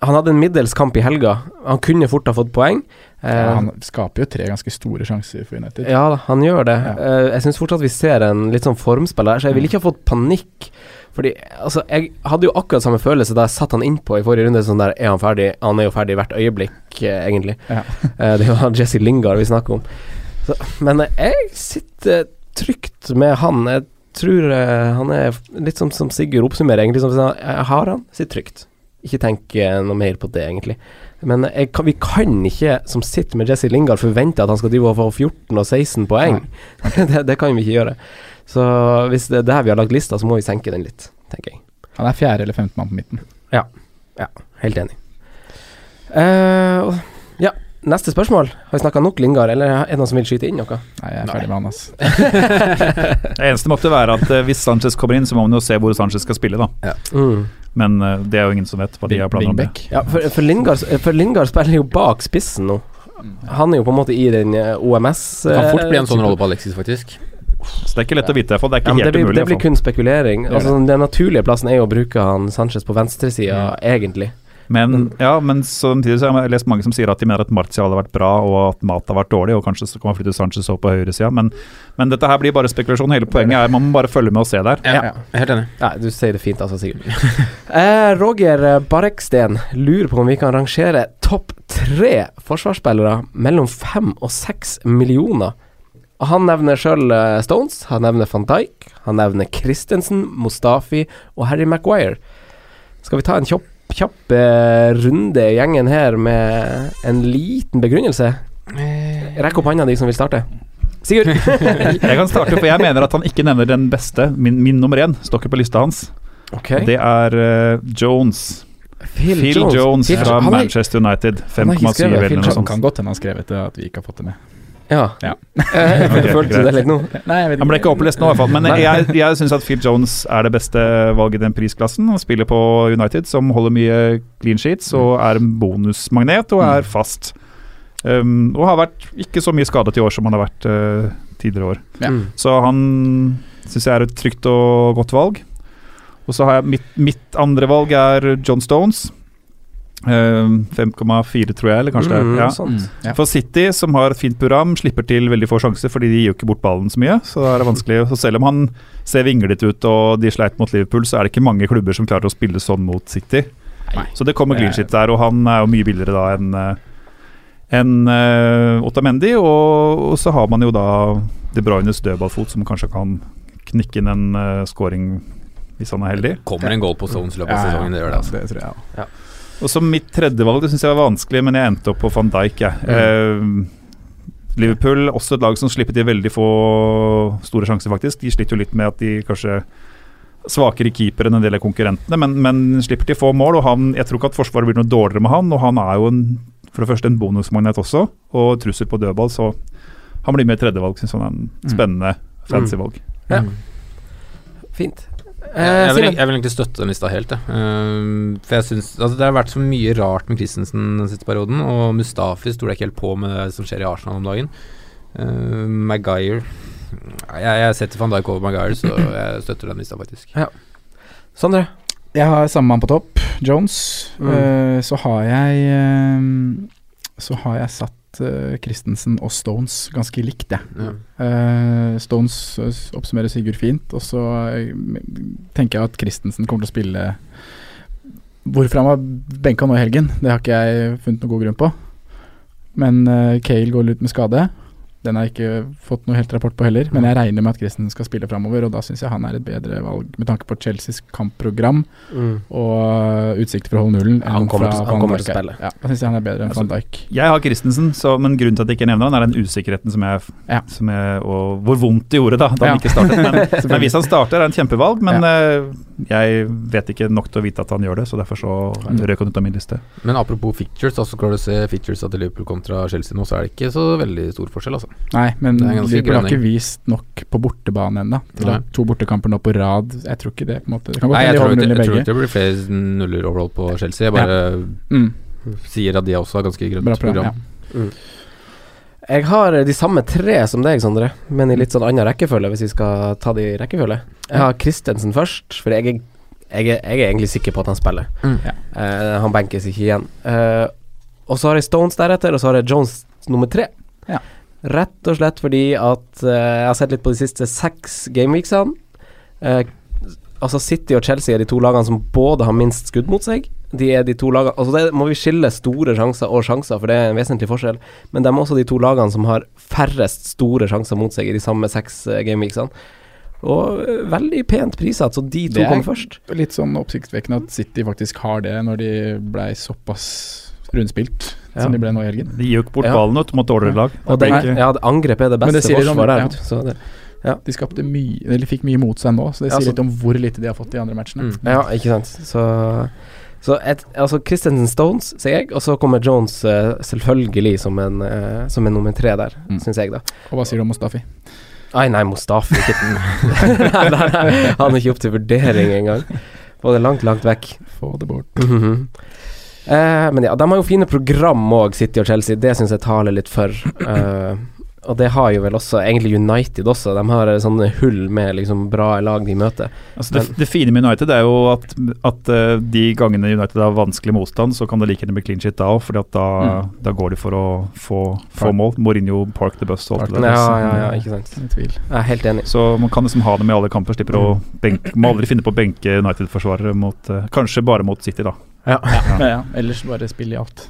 han hadde en middels kamp i helga. Han kunne fort ha fått poeng. Eh, ja, han skaper jo tre ganske store sjanser for United. Ja, han gjør det. Ja. Eh, jeg syns fortsatt vi ser en litt sånn formspiller der, så jeg ville ikke ha fått panikk. Fordi altså, jeg hadde jo akkurat samme følelse da jeg satte han innpå i forrige runde. Sånn der, er han ferdig? Han er jo ferdig hvert øyeblikk, eh, egentlig. Ja. Eh, det jo Jesse Lingard vi snakker om. Så, men jeg sitter trygt med han. Jeg tror eh, han er litt som, som Sigurd oppsummerer, egentlig. Som, jeg har han, sitt trygt. Ikke tenk eh, noe mer på det, egentlig. Men jeg, kan- vi kan ikke, som sitter med Jesse Lingard, forvente at han skal drive og få 14 og 16 poeng. [laughs] det, det kan vi ikke gjøre. Så hvis det er der vi har lagt lista, så må vi senke den litt, tenker jeg. Han er fjerde eller femte mann på midten. Ja, Helt enig. Uh, ja, Neste spørsmål. Har vi snakka nok Lingard, eller er det noen som vil skyte inn noe? Nei, jeg er ferdig med han, ass. [laughs] Det eneste måtte være at eh, hvis Sanchez kommer inn, så må man jo se hvor Sanchez skal spille, da. Mm. Men eh, det er jo ingen som vet hva de har planer om. det. Ja, for, for, Lingard, for Lingard spiller jo bak spissen nå. Han er jo på en måte i den eh, OMS Det kan fort bli en sånn rolle på Alexis, faktisk. Så det er ikke lett å vite, for. Det er Ja, det helt blir, umulig. det blir kun spekulering. Er Altså, den naturlige plassen er jo å bruke han Sanchez på venstresida, ja. egentlig. Men, ja, men samtidig så har jeg lest mange som sier at de mener at Martial har vært bra, og at Mat har vært dårlig, og kanskje så kan man flytte Sanchez opp på høyresida. Men, men dette her blir bare spekulasjon. Hele poenget er man må bare følge med og se der. Ja, Ja. helt enig. Ja, du sier det fint, altså, Sigurd. [laughs] eh, Roger Barreksten lurer på om vi kan rangere topp tre forsvarsspillere mellom fem og seks millioner. Han nevner sjøl Stones, han nevner van Dijk, han nevner Christensen, Mustafi og Harry Maguire. Skal vi ta en kjapp, kjapp eh, runde i gjengen her med en liten begrunnelse? Rekk opp hånda, de som vil starte. Sigurd. [laughs] Jeg kan starte, for jeg mener at han ikke nevner den beste. Min, min nummer én står ikke på lista hans. Okay. Det er uh, Jones. Phil, Jones, Phil- fra er- Manchester United. han har ikke 5,7 skrevet eller noe sånt. Kan godt hende han skrev etter at vi ikke har fått det med. Ja. Ja. Eh, [laughs] Ok, Følte du det litt nå? Nei, jeg vet Han ble ikke opplest nå, i hvert fall. Men jeg, jeg syns at Phil Jones er det beste valget i den prisklassen. Han spiller på United, som holder mye clean sheets og er en bonusmagnet og er fast. Um, og har vært ikke så mye skadet i år som han har vært uh, tidligere år. Ja. Mm. Så han syns jeg er et trygt og godt valg. Og så har jeg mitt, mitt andre valg er John Stones. Um, 5,4 tror jeg, eller kanskje Mm, det er. Ja. sånt. Mm, ja. For City, som har et fint program, slipper til veldig få sjanser fordi de gir jo ikke bort ballen så mye. Så det er vanskelig. Så selv om han ser vinglete ut og de sleit mot Liverpool, så er det ikke mange klubber som klarer å spille sånn mot City. Nei. Så det kommer Det er- clean shit der, og han er jo mye billigere da enn uh, enn eh, Otamendi. Og, og så har man jo da De Bruynes dødballfot, som kanskje kan knikke inn en uh, scoring hvis han er heldig. Kommer en goal på Stones i løpet av sesongen, det gjør det. altså. det tror jeg også. Og så mitt tredjevalg, det syns jeg var vanskelig, men jeg endte opp på van Dijk, jeg. Eh, Liverpool, også et lag som slipper til veldig få store sjanser, faktisk. De sliter jo litt med at de kanskje svakere keeper enn en del av konkurrentene, men, men slipper til få mål. og han, Jeg tror ikke at Forsvaret blir noe dårligere med han, og han er jo en, for det første en bonusmagnet også, og trussel på dødball, så han blir med i tredjevalg. Syns han er en spennende, fancy valg. Ja. Mm. Fint. Jeg, jeg, vil, jeg vil egentlig støtte den lista helt, jeg. Uh, for jeg synes, altså Det har vært så mye rart med Christensen den siste perioden, og Mustafi stoler jeg ikke helt på med det som skjer i Arsenal om dagen. Uh, Maguire jeg, jeg setter van Dijk over Maguire, så jeg støtter den lista, faktisk. Sondre? Jeg har samme mann på topp, Jones. Mm. Uh, så har jeg eh, Så har jeg satt eh, Christensen og Stones ganske likt, jeg. Ja. Uh, Stones eh, oppsummerer Sigurd fint, og så tenker jeg at Christensen kommer til å spille Hvorfor han var benka nå i helgen, det har ikke jeg funnet noen god grunn på. Men uh, Kale går ut med skade. Den har jeg ikke fått noe helt rapport på heller, men jeg regner med at Christensen skal spille framover, og da syns jeg han er et bedre valg med tanke på Chelseas kampprogram Mm. og uh, utsikter for å holde nullen. Ja, han kommer fra til- han kommer til å spille. Ja, da syns jeg han er bedre enn Altså, Van Dijk. Jeg har Christensen, så, men grunnen til at jeg ikke nevner han, er den usikkerheten som jeg, Ja. som jeg Og hvor vondt det gjorde da, da han ikke startet. Men, [laughs] men hvis han starter, er det en kjempevalg. Men eh, jeg vet ikke nok til å vite at han gjør det, så derfor så Mm. røk han ut av min liste. Men apropos pictures, altså skal du se features til Liverpool kontra Chelsea nå, så er det ikke så veldig stor forskjell, altså. Nei, men er Liverpool har ikke vist nok på bortebane ennå to bortekamper nå på rad. Jeg tror ikke det på en måte Det kan Nei, jeg tror, ikke, jeg tror ikke det blir flere nuller overall på Chelsea. Jeg bare Mm, sier at de også har ganske grønt bra program. program. Ja. Jeg har de samme tre som deg, Sondre, men i litt sånn annen rekkefølge, hvis vi skal ta de i rekkefølge. Jeg har Christensen først, for jeg er, jeg er, jeg er egentlig sikker på at han spiller. Mm. Ja. Uh, han benkes ikke igjen. Uh, og så har jeg Stones deretter, og så har jeg Jones nummer tre. Ja. Rett og slett fordi at eh, jeg har sett litt på de siste seks gameweeksene. Eh, altså City og Chelsea er de to lagene som både har minst skudd mot seg. De er de to lagene Altså det må vi skille store sjanser og sjanser, for det er en vesentlig forskjell. Men de er også de to lagene som har færrest store sjanser mot seg i de samme seks uh, gameweeksene. Og eh, veldig pent prissatt, så de to Det er- først. Litt sånn oppsiktsvekkende at City faktisk har det når de blei såpass rundspilt Ja. som de ble nå i helgen. De gir jo ikke bort ballen ut mot dårligere lag. Og Det den, ja, det angrep er det Men det beste sier litt om- forsvaret. ja. Så det, De skapte mye Eller fikk mye mot seg nå, så det Ja, sier så- litt om hvor lite de har fått de andre matchene. Mm. ja, ikke sant. Så Så et, altså Christensen Stones, sier jeg, og så kommer Jones uh, selvfølgelig som en, uh, som en nummer tre der, Mm. syns jeg, da. Og hva sier du om Mustafi? Ai, nei, Mustafi ikke [laughs] nei, nei, nei, Han er ikke opp til vurdering engang. Få det langt, langt vekk. Få det bort. Mhm. Eh, men ja, de har jo fine program òg, City og Chelsea. Det syns jeg taler litt for. Eh, og det har jo vel også egentlig United også. De har sånne hull med liksom bra lag de møter. Altså det, det fine med United er jo at, at eh, de gangene United har vanskelig motstand, så kan det like gjerne bli clean shit da òg, for da, Mm. da går de for å få, få mål. Mourinho park the bus og alt det Ja, der. ja, ja, ikke sant. Ingen tvil. Jeg er helt enig. Så man kan liksom ha det med alle kamper. Slipper å benke Må aldri finne på å benke United-forsvarere mot eh, Kanskje bare mot City, da. [laughs] Ja, ja. Ellers bare spille i alt.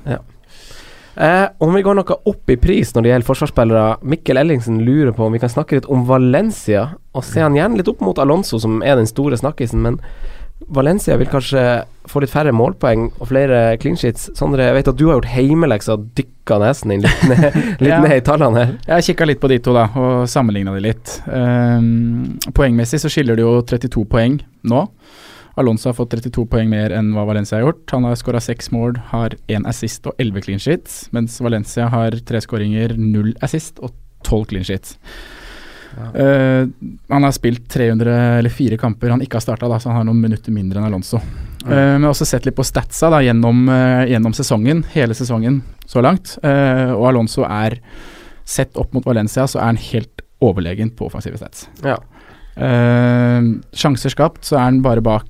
Eh, om vi går noe opp i pris når det gjelder forsvarsspillere Mikkel Ellingsen lurer på om vi kan snakke litt om Valencia, og se han gjerne litt opp mot Alonso, som er den store snakkisen, men Valencia vil kanskje få litt færre målpoeng og flere clean sheets. Sondre, jeg vet at du har gjort heimeleksa og dykka nesen din litt ned, [laughs] litt Ja. ned i tallene her. Jeg kikka litt på de to da, og sammenligna de litt. Um, poengmessig så skiller det jo 32 poeng nå. Alonso har fått 32 poeng mer enn hva Valencia har gjort. Han har skåra seks mål, har én assist og 11 clean sheets, mens Valencia har tre skåringer, null assist og 12 clean sheets. Eh, han har spilt 300 eller fire kamper han ikke har starta, så han har noen minutter mindre enn Alonso. Eh, men også sett litt på statsa da, gjennom, uh, gjennom sesongen, hele sesongen så langt. Uh, og Alonso er, sett opp mot Valencia, så er han helt overlegen på offensive stats. Ja. Sjanser skapt, så er han bare bak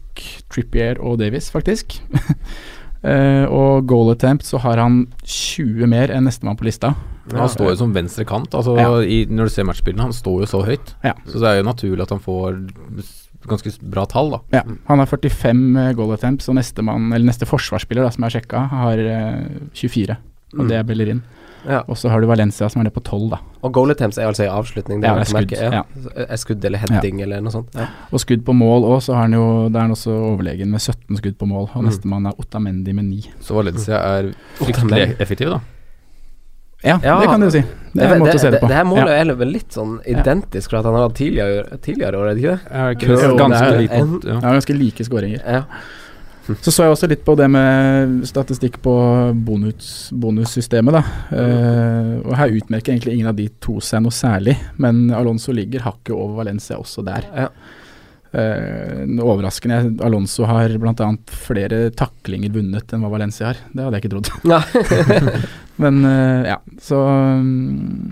Trippier og Davies, faktisk. Uh, [laughs] og goal attempt, så har han 20 mer enn nestemann på lista. Han står jo som venstre kant, altså Ja. i, når du ser matchbildene. Han står jo så høyt. Ja. Så det er jo naturlig at han får ganske bra tall, da. Ja, han har 45 goal attempts, og nestemann, eller neste forsvarsspiller da, som har sjekka, har uh, 24. Og Mm. det er Bellerin. Ja. Og så har du Valencia som er nede på 12, da. Og goal attempts er altså i avslutning. Det Ja, er det er skudd, Ja. Er skudd eller heading eller noe sånt. Ja. Og skudd på mål òg, så har han jo, Det er han også overlegen med 17 skudd på mål. Og Mm. nestemann er Ottamendi med 9. Så Valencia er Otamendi. fryktelig effektive, da. Ja, Ja, det kan du si. Det er en måte å se det på. Det her målet Ja. er vel litt sånn identisk fra at han har hatt tidligere, tidligere år, er det ikke det? Jo, ganske Ja, ja. ganske like skåringer. Ja. Så så jeg også litt på det med statistikk på bonus, bonussystemet, da. Eh, og her utmerker egentlig ingen av de to seg noe særlig, men Alonso ligger hakket over Valencia også der. Ja. Eh, overraskende. Alonso har bl.a. flere taklinger vunnet enn hva Valencia har. Det hadde jeg ikke trodd. [laughs] Ja. [laughs] Men eh, ja, så um,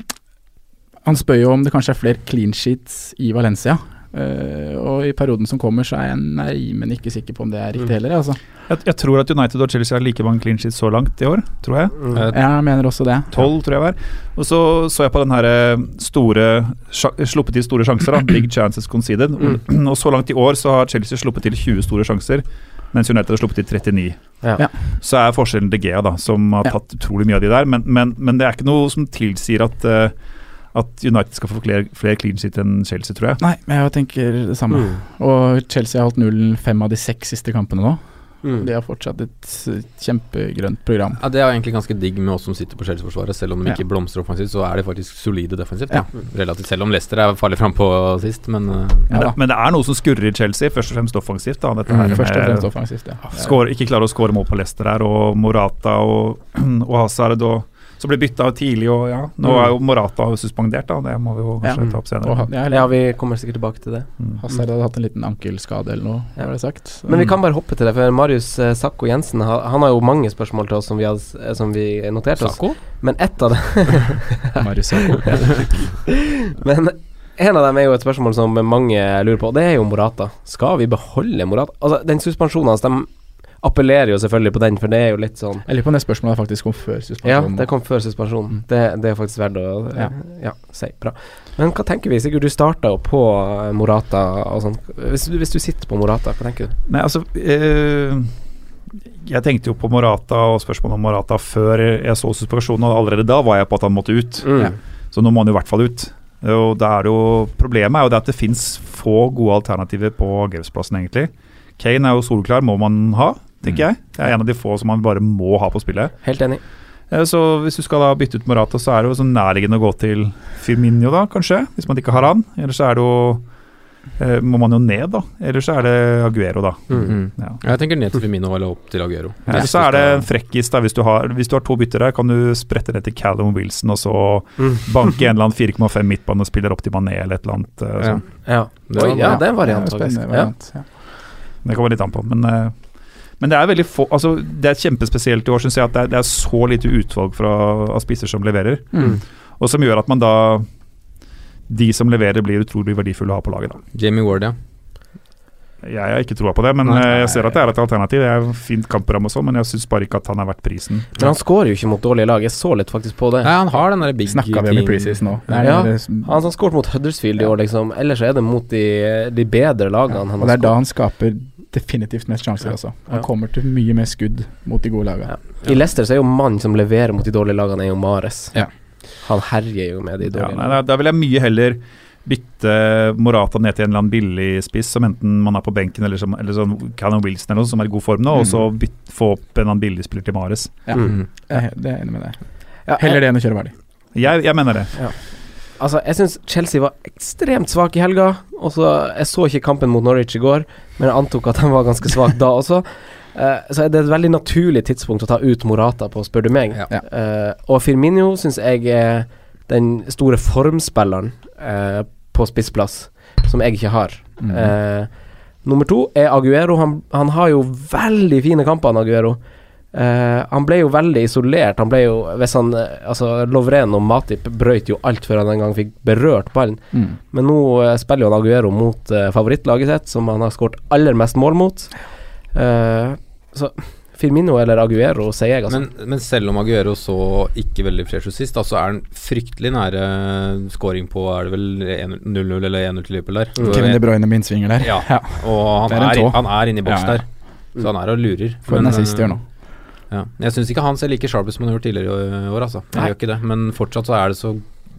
Han spør jo om det kanskje er flere clean sheets i Valencia. Eh, og i perioden som kommer, så er jeg nei, men ikke sikker på om det er riktig Mm. heller. Altså. Jeg, jeg tror at United og Chelsea har like mange clean sheets så langt i år, tror jeg. Mm. Eh, Jeg mener også det. Tolv, tror jeg var. Og så så jeg på den her eh, store Sluppet til store sjanser, da. [clears throat] Big chances conceded. Mm. [clears throat] Og så langt i år så har Chelsea sluppet til 20 store sjanser, mens United har sluppet til 39. Ja. Ja. Så er forskjellen De Gea, da, som har Ja. tatt utrolig mye av de der. Men, men, men det er ikke noe som tilsier at, eh, at United skal få flere, flere clean sheet enn Chelsea, tror jeg. Nei, men jeg tenker det samme. Mm. Og Chelsea har holdt nullen fem av de seks siste kampene nå. Mm. De har fortsatt et eh, kjempegrønt program. Ja, Det er egentlig ganske digg med oss som sitter på Chelsea-forsvaret. Selv om de Ja. ikke blomstrer offensivt, så er de faktisk solide defensivt. Ja. Ja. Relativt Selv om Leicester er farlig frampå sist, men uh, Ja, da. Men det er noe som skurrer i Chelsea, først og fremst offensivt. da, dette her Mm, Først og fremst offensivt, ja. Skår, ikke klarer å skåre mål på Leicester her, og Morata og, [clears throat] og Hazard og så ble bytta tidlig, og ja. Nå Mm. er jo Morata suspendert, da. Det må vi jo kanskje Ja. ta opp senere. Og, ja, ja, vi kommer sikkert tilbake til det. Mm. Hazard hadde hatt en liten ankelskade eller noe, Ja. var det sagt. Så- Men vi kan bare hoppe til det, for Marius eh, Sakko Jensen ha- Han har jo mange spørsmål til oss som vi, har, eh, som vi noterte oss. Sakko? Men ett av dem [laughs] Marius Sakko. [laughs] Men en av dem er jo et spørsmål som mange lurer på, og det er jo Morata. Skal vi beholde Morata? Altså, den suspensjonen hans, de appellerer jo selvfølgelig på den, for det er jo litt sånn Jeg lurer på om det spørsmålet faktisk kom før Ja, det kom før suspensjonen. Mm. Det, det er faktisk verdt å ja. Ja. si. Bra. Men hva tenker vi? Sigurd, du starta jo på eh, Morata og sånn. Hvis, du- hvis du sitter på Morata, hva tenker du? Nei, altså øh, Jeg tenkte jo på Morata og spørsmålet om Morata før jeg så suspensjonen, og allerede da var jeg på at han måtte ut. Mm. Ja. Så nå må han jo i hvert fall ut. Og det er jo Problemet er jo det at det fins få gode alternativer på angrepsplassen, egentlig. Kane er jo solklar, må man ha, tenker jeg. Det er en av de få som man bare må ha på spillet. Helt enig. Eh, Så hvis du skal da bytte ut Morata, så er det jo sånn nærliggende å gå til Firmino, da, kanskje. Hvis man ikke har han. Eller så er det jo eh, må man jo ned, da. Ellers så er det Aguero, da. Mm. -hmm. Ja. Jeg tenker ned til Firmino eller opp til Aguero. Eller så er det en frekkis, da. Hvis du, har, hvis du har to bytter der, kan du sprette ned til Callum Wilson og så Mm. banke en eller annen 4,5 midtbanespiller opp til Mané eller et eller annet. eh, Ja. sånn. Ja. Det Oi, ja, det er en variant, faktisk. spennende Ja. variant. Ja. Det kommer litt an på. Men, eh, men det er veldig få altså, Det er kjempespesielt i år, syns jeg, at det er, det er så lite utvalg fra, av spisser som leverer. Mm. Og som gjør at man da De som leverer, blir utrolig verdifulle å ha på laget. da Jamie Ward, ja. Jeg har ikke troa på det, men Nei. eh, jeg ser at det er et alternativ. Det er fint kampprogram og sånn, men jeg syns bare ikke at han er verdt prisen. Men han skårer jo ikke mot dårlige lag. Jeg så litt faktisk på det. Nei, han har den der big Snakka vi om i preseason nå. Er, Ja. det Han har skåret mot Huddersfield i år, liksom. Ellers er det mot de, de bedre lagene Ja, han og skåret. det er da han skaper definitivt mest sjanser Ja. også. Han Ja. kommer til mye mer skudd mot de gode lagene. Ja. I Leicester så er jo mannen som leverer mot de dårlige lagene, er jo Mares. Ja. Han herjer jo med de Ja, dårlige nei, lagene. da, vil jeg mye heller bytte Morata ned til en eller annen billig spiss, som enten man er på benken eller, som, eller sånn Cannon Wilson eller noe, som er i god form nå, og så bytte, få opp en eller annen billigspiller til Mares. Ja. Mm. Jeg, det er jeg enig med deg. Ja, Heller det enn å kjøre verdig. Jeg, jeg mener det. Altså, jeg syns Chelsea var ekstremt svak i helga. Også, Jeg så ikke kampen mot Norwich i går, men jeg antok at de var ganske svak da også. Uh, så er det et veldig naturlig tidspunkt å ta ut Morata på, spør du meg. Ja. Uh, og Firmino syns jeg er den store formspilleren uh, på spissplass, som jeg ikke har. Mm. Eh, nummer to er Aguero. Han, han har jo veldig fine kamper, han Aguero. Eh, han ble jo veldig isolert. Han ble jo Hvis han eh, Altså, Lovren og Matip brøyt jo alt før han en gang fikk berørt ballen. Mm. Men nå uh, spiller jo han Aguero mot uh, favorittlaget sitt, som han har skåret aller mest mål mot. Eh, så Firmino eller Aguero, sier jeg, altså. Men, men selv om Aguero så ikke veldig fresh ut sist, så altså er han fryktelig nære scoring på Er det vel 0-0 eller 1-0 til Liverpool der? Mm. Kevin De Bruyne med innsvinger der. Ja. Ja. Og han Det er er, han er inne i boks Ja, ja. der, så han er og lurer. For en Men, assist eh, gjør nå. Ja. Jeg syns ikke han ser like sharp ut som han har gjort tidligere i år, altså. Jeg Nei. gjør ikke det. Men fortsatt så er det så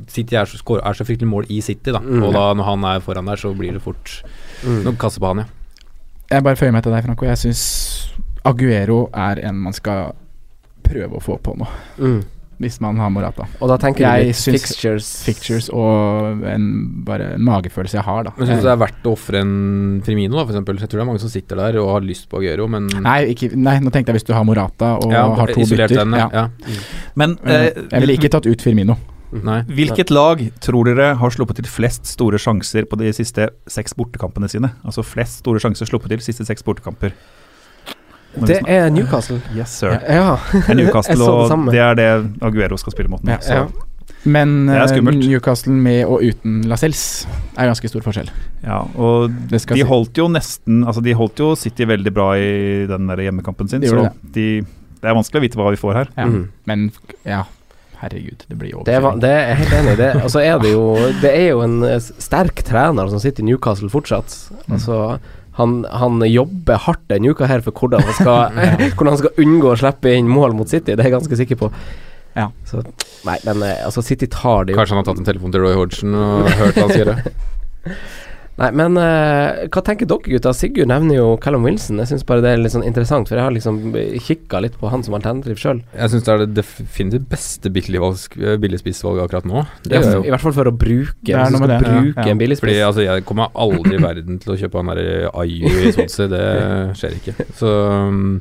City er så, er så fryktelig mål i City, da. Mm. Og da når han er foran der, så blir det fort Mm. noen kasser på han, ja. Jeg bare føyer meg til deg, Franco. Jeg syns Aguero er en man skal prøve å få på nå, Mm. Hvis man har Morata. Og da tenker Jeg du litt fixtures. fixtures. Og en, bare en magefølelse jeg har, da. Men syns du det er verdt å ofre en Firmino, da, eksempel? Jeg tror det er mange som sitter der og har lyst på Aguero, men Nei, ikke, nei, nå tenkte jeg hvis du har Morata og ja, har to bytter. den, ja. ja. Men Eh, eh, Jeg ville ikke tatt ut Firmino. Nei. hvilket lag tror dere har sluppet til flest store sjanser på de siste seks bortekampene sine? Altså flest store sjanser sluppet til de siste seks bortekamper. Det er Newcastle. Yes, sir. Ja. Det er Newcastle, [laughs] Jeg så det og det er det Aguero skal spille mot nå. Ja, så- ja. Men Det eh. Newcastle med og uten Lascelles er ganske stor forskjell. Ja, og de si. holdt jo nesten Altså de holdt jo City veldig bra i den der hjemmekampen sin, De så det. de, det er vanskelig å vite hva vi får her. Ja. Mm. Men ja, herregud, det blir Det er, det er jeg helt enig i. Det, altså er det, jo, det er jo en eh, sterk trener som sitter i Newcastle fortsatt. Mm. Han, han jobber hardt denne uka her for hvordan han skal, [laughs] [laughs] hvordan han skal unngå å slippe inn mål mot City. Det er jeg ganske sikker på. Ja. Så, nei, men eh, altså City tar det jo. Kanskje han har tatt en telefon til Roy Hodgson og hørt hva han sier gjøre. [laughs] Nei, men uh, hva tenker dere gutta? Sigurd nevner jo Callum Wilson. Jeg syns bare det er litt sånn interessant, for jeg har liksom kikka litt på han som alternativ sjøl. Jeg syns det er det definitivt beste billigvalg- billigspissvalget akkurat nå. Det I er jo hvert fall for å bruke. Det er Hvis noe med det, ja. bruke Ja. en Fordi altså, jeg kommer aldri i verden til å kjøpe han der Ayu i Swansea. Det skjer ikke. Så um,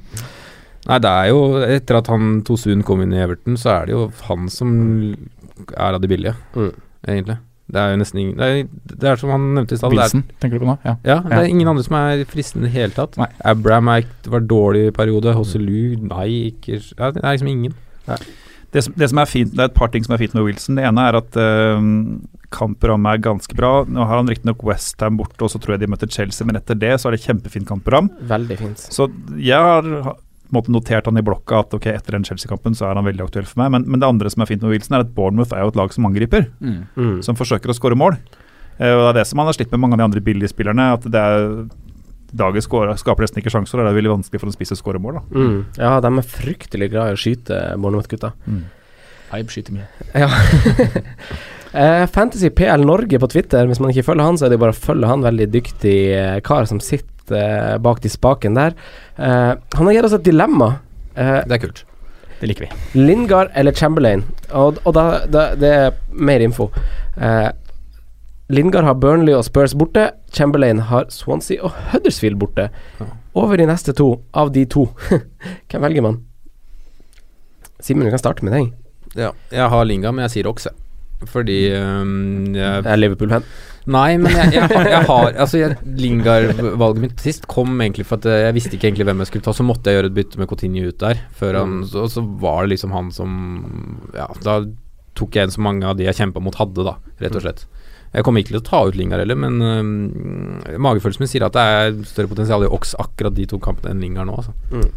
Nei, det er jo Etter at han Tosun kom inn i Everton, så er det jo han som er av de billige, Mm. egentlig. Det er jo nesten ingen Det er, det er som han nevnte i stad. er- Wilson, tenker du på nå? Ja. Ja, det er Ja. ingen andre som er fristende i det hele tatt. Nei. Abraham er, var dårlig i periode. Hosselu, nei, ikke ja, Det er liksom ingen. Det som, det som er fint, det er et par ting som er fint med Wilson. Det ene er at uh, kampprogrammet er ganske bra. Nå har han riktignok Westham borte, og så tror jeg de møter Chelsea, men etter det så er det kjempefint kampprogram. Veldig fint. Så jeg har måte notert han i blokka at ok, etter den Chelsea-kampen så er han veldig aktuell for meg. Men, men det andre som er fint med Wilson, er at Bournemouth er jo et lag som angriper. Mm. Mm. som forsøker å skåre mål. Eh, og Det er det som han har slitt med mange av de andre billigspillerne. At det er Dagens skårer- skaper nesten ikke sjanser, og det er veldig vanskelig for en spiss å skåre mål. da. Mm. Ja, de er fryktelig glad i å skyte Bournemouth-gutta. Hype skyter mye. Ja. [laughs] Eh, Fantasy PL Norge på Twitter, hvis man ikke følger han, så er det bare å følge han. Veldig dyktig eh, kar som sitter eh, bak de spaken der. Eh, han har gitt oss et dilemma. Eh, Det er kult. Det liker vi. Lingard eller Chamberlain? Og, og da, da Det er mer info. Eh, Lingard har Burnley og Spurs borte. Chamberlain har Swansea og Huddersfield borte. Over de neste to. Av de to, [laughs] hvem velger man? Simen, vi kan starte med deg. Ja, jeg har Lingard, men jeg sier Oxe. Fordi um, jeg, Jeg er Liverpool-fan. Nei, men jeg, jeg, har- jeg har Altså, Lingard-valget mitt sist kom egentlig for at eh, jeg visste ikke egentlig hvem jeg skulle ta. Så måtte jeg gjøre et bytte med Coutinho ut der. Før han, så, så var det liksom han som Ja, da tok jeg en som mange av de jeg kjempa mot, hadde, da, rett og slett. Jeg kommer ikke til å ta ut Lingard heller, men øh, magefølelsen min sier at det er større potensial i Ox akkurat de to kampene enn Lingard nå, altså. Mm.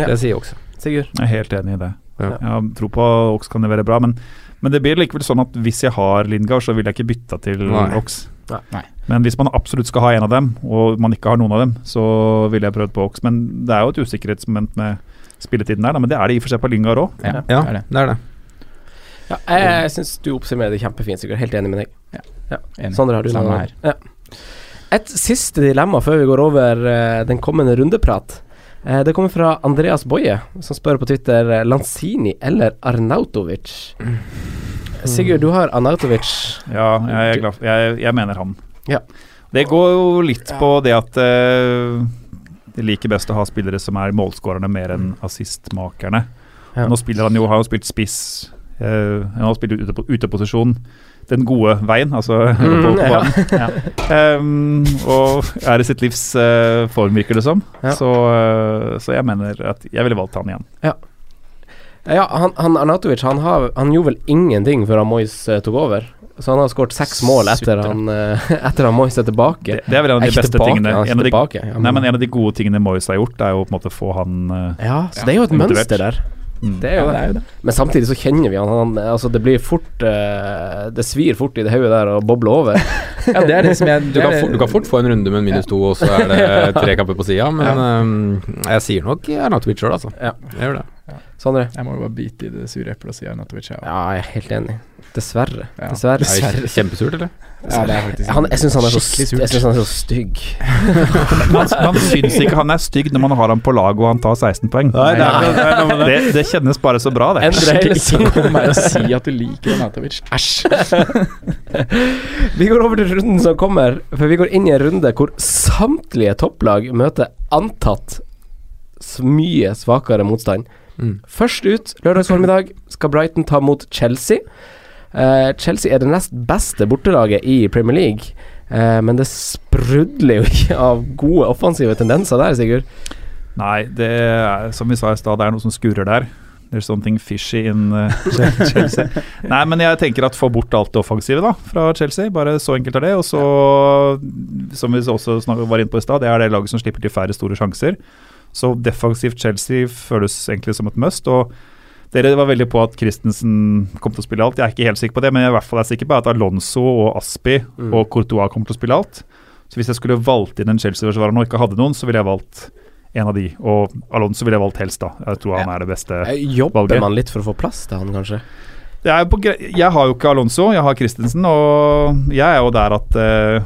Ja. Det sier Ox. Sigurd? Jeg er helt enig i det. Ja. Jeg tror på Ox kan levere bra, men, men det blir likevel sånn at hvis jeg har Lingard, så vil jeg ikke bytte til Nei. Ox. Nei. Nei. Men hvis man absolutt skal ha en av dem, og man ikke har noen av dem, så ville jeg prøvd på Ox. Men det er jo et usikkerhetsmoment med spilletiden der, da, men det er det i og for seg på Lingard òg. Ja, Ja, det er det. det er det. Ja, jeg syns du oppsummerer det kjempefint, Sigurd. Helt enig med deg. Enig. Sondre, har du noe? her. Ja. Et siste dilemma før vi går over uh, den kommende rundeprat. Eh, det kommer fra Andreas Boje, som spør på Twitter eh, Lanzini eller Arnautovic. Sigurd, du har Arnautovic. Ja, jeg er glad jeg, jeg mener han. Ja. Det går jo litt på det at eh, det liker best å ha spillere som er målskårerne mer enn assistmakerne. Ja. Nå spiller han jo, har jo spilt spiss. Uh, han har spilt ute, uteposisjon. Den gode veien, altså [laughs] på, på banen. [laughs] ja. Um, og er i sitt livs uh, form, virker det som. Ja. Så, uh, så jeg mener at jeg ville valgt han igjen. Ja, han, han Arnautovic han, har, han gjorde vel ingenting før han Moyes eh, tok over. Så han har skåret seks mål etter han, [laughs] etter han Moyes er tilbake. Det, det er vel en av de beste tilbake, tingene. En av de, tilbake, ja, nei, men en av de gode tingene Moyes har gjort, er jo på en måte å få han Ja, så det er jo et mønster der. Mm. Det er jo Ja, det er jo det. Men samtidig så kjenner vi han. han altså det blir fort uh, Det svir fort i det hodet der og bobler over. [laughs] Ja, det er det som jeg Du kan, fort, du kan fort få en runde med en minus to, og så er det [laughs] tre kamper på sida. Men um, jeg sier nok Arnatovic sjøl, altså. Ja. Jeg gjør det. Sondre? Jeg må jo bare bite i det sure eplet og si Arnatovic. Ja. Jeg er helt enig. Dessverre. Ja. Dessverre. Dessverre. kjempesurt, eller? Ja, det er faktisk Han, jeg syns han han er så stygg. [laughs] Man, man syns ikke han er stygg når man har ham på laget og han tar 16 poeng. Nei, det er- det er det, det kjennes bare så bra, det. Endre hele Ikke kom meg og si at du liker Arnatovic. Æsj. Vi går over til runden som kommer, for vi går inn i en runde hvor samtlige topplag møter antatt mye svakere motstand. Mm. Først ut lørdag formiddag skal Brighton ta mot Chelsea. Uh, Chelsea er det nest beste bortelaget i Premier League, uh, men det sprudler jo [laughs] ikke av gode offensive tendenser der, Sigurd. Nei, det er som vi sa i stad, det er noe som skurrer der. There's something fishy in uh, [laughs] Chelsea. Nei, men jeg tenker at få bort alt det offensive da, fra Chelsea. Bare så enkelt er det. Og så, som vi også var inne på i stad, det er det laget som slipper til færre store sjanser. Så defensivt Chelsea føles egentlig som et must. og dere var veldig på at Christensen kom til å spille alt. Jeg er ikke helt sikker på det, men jeg er i hvert fall er sikker på at Alonso og Aspi Mm. og Courtois kommer til å spille alt. Så hvis jeg skulle valgt inn en Chelsea-forsvarer og ikke hadde noen, så ville jeg valgt en av de. Og Alonso ville jeg valgt helst, da. Jeg tror han er det beste. Eh, Jobber valget. man litt for å få plass til han, kanskje? Er jeg har jo ikke Alonso, jeg har Christensen, og jeg er jo der at eh,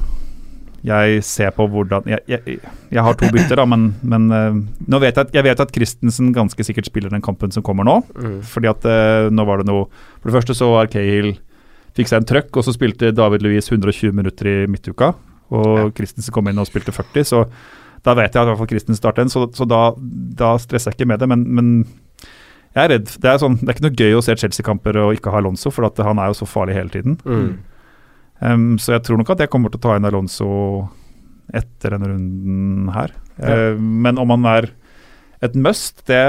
jeg ser på hvordan Jeg, jeg, jeg har to bytter, da, men, men eh, nå vet jeg, at, jeg vet at Christensen ganske sikkert spiller den kampen som kommer nå. Mm. Fordi at eh, nå var det noe For det første så var Cahill fikk seg en trøkk, og så spilte David Louis 120 minutter i midtuka. Og Christensen kom inn og spilte 40, så da vet jeg at i hvert fall Christensen starter en. Så, så da, da stresser jeg ikke med det, men, men jeg er redd. Det er, sånn, det er ikke noe gøy å se Chelsea-kamper og ikke ha Alonso, for han er jo så farlig hele tiden. Mm. Um, så jeg tror nok at jeg kommer til å ta inn Alonso etter denne runden her. Ja. Uh, men om han er et must, det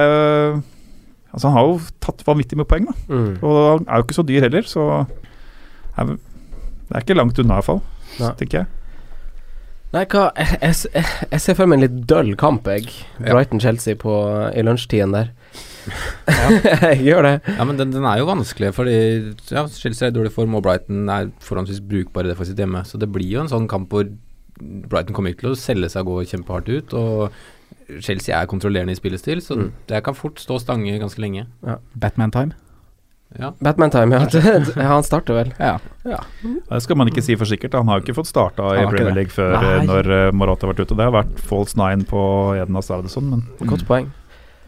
Altså, han har jo tatt vanvittig med poeng, da. Mm. Og han er jo ikke så dyr heller, så er, det er ikke langt unna, iallfall. Nei. Tenker jeg. Nei, hva Jeg, jeg, jeg ser for meg en litt døll kamp, jeg. Brighton-Chelsea i lunsjtiden der. Jeg [laughs] gjør det. Ja, men den, den er jo vanskelig, fordi ja, Chelsea er i dårlig form, og Brighton er forholdsvis brukbare defensivt hjemme. Så det blir jo en sånn kamp hvor Brighton kommer ikke til å selge seg og gå kjempehardt ut. Og Chelsea er kontrollerende i spillestil, så Mm. det kan fort stå stange ganske lenge. Batman-time. Ja. Batman-time, [laughs] ja. Han starter vel. Ja. Det skal man ikke si for sikkert. Han har jo ikke fått starta i Premier. League før Nei. eh, når uh, Morata har vært ute. Det har vært false nine på Eden Hazardson, men Godt poeng.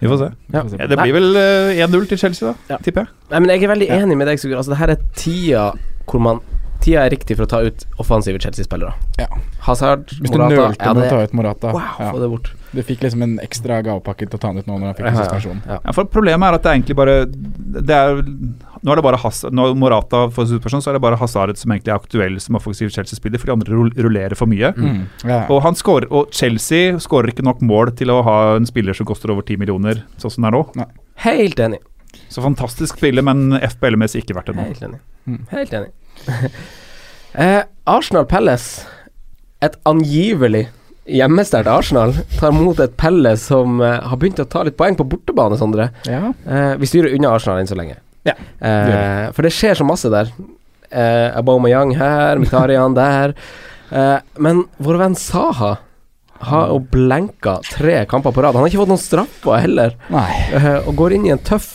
Vi får se. Ja. Ja, det blir vel eh, 1-0 til Chelsea, da, Ja. tipper jeg. Nei, men jeg er veldig Ja. enig med deg, Sigurd. Altså, det her er tida hvor man tida er riktig for å ta ut offensive Chelsea-spillere. Ja. Hazard, Hvis du Morata nølte ja, med å ta ut Morata Wow, ja. få det bort. Du fikk liksom en ekstra gavepakke til å ta han ut nå når han fikk en suspensjon. ja. Ja, for Problemet er at det er egentlig bare det er, Nå er det bare Hazard, når Morata får suspensjon, så er det bare Hazard som egentlig er aktuell som offensiv Chelsea-spiller, for de andre rullerer for mye. Mm. Ja. Og, han scorer, og Chelsea skårer ikke nok mål til å ha en spiller som koster over 10 millioner, sånn som det er nå. Helt enig. Så fantastisk spiller, men FBL-messig ikke verdt det nå. Helt enig. Mm. Helt enig. [laughs] eh, Arsenal Palace, et angivelig hjemmesterkt Arsenal, tar mot et Palace som eh, har begynt å ta litt poeng på bortebane, Sondre. ja. Eh, vi styrer unna Arsenal enn så lenge. Ja, Eh, for det skjer så masse der. Eh, Aubameyang her, Mitarian der. Eh, men vår venn Saha har jo blenka tre kamper på rad. Han har ikke fått noen straffer heller, Nei. eh, og går inn i en tøff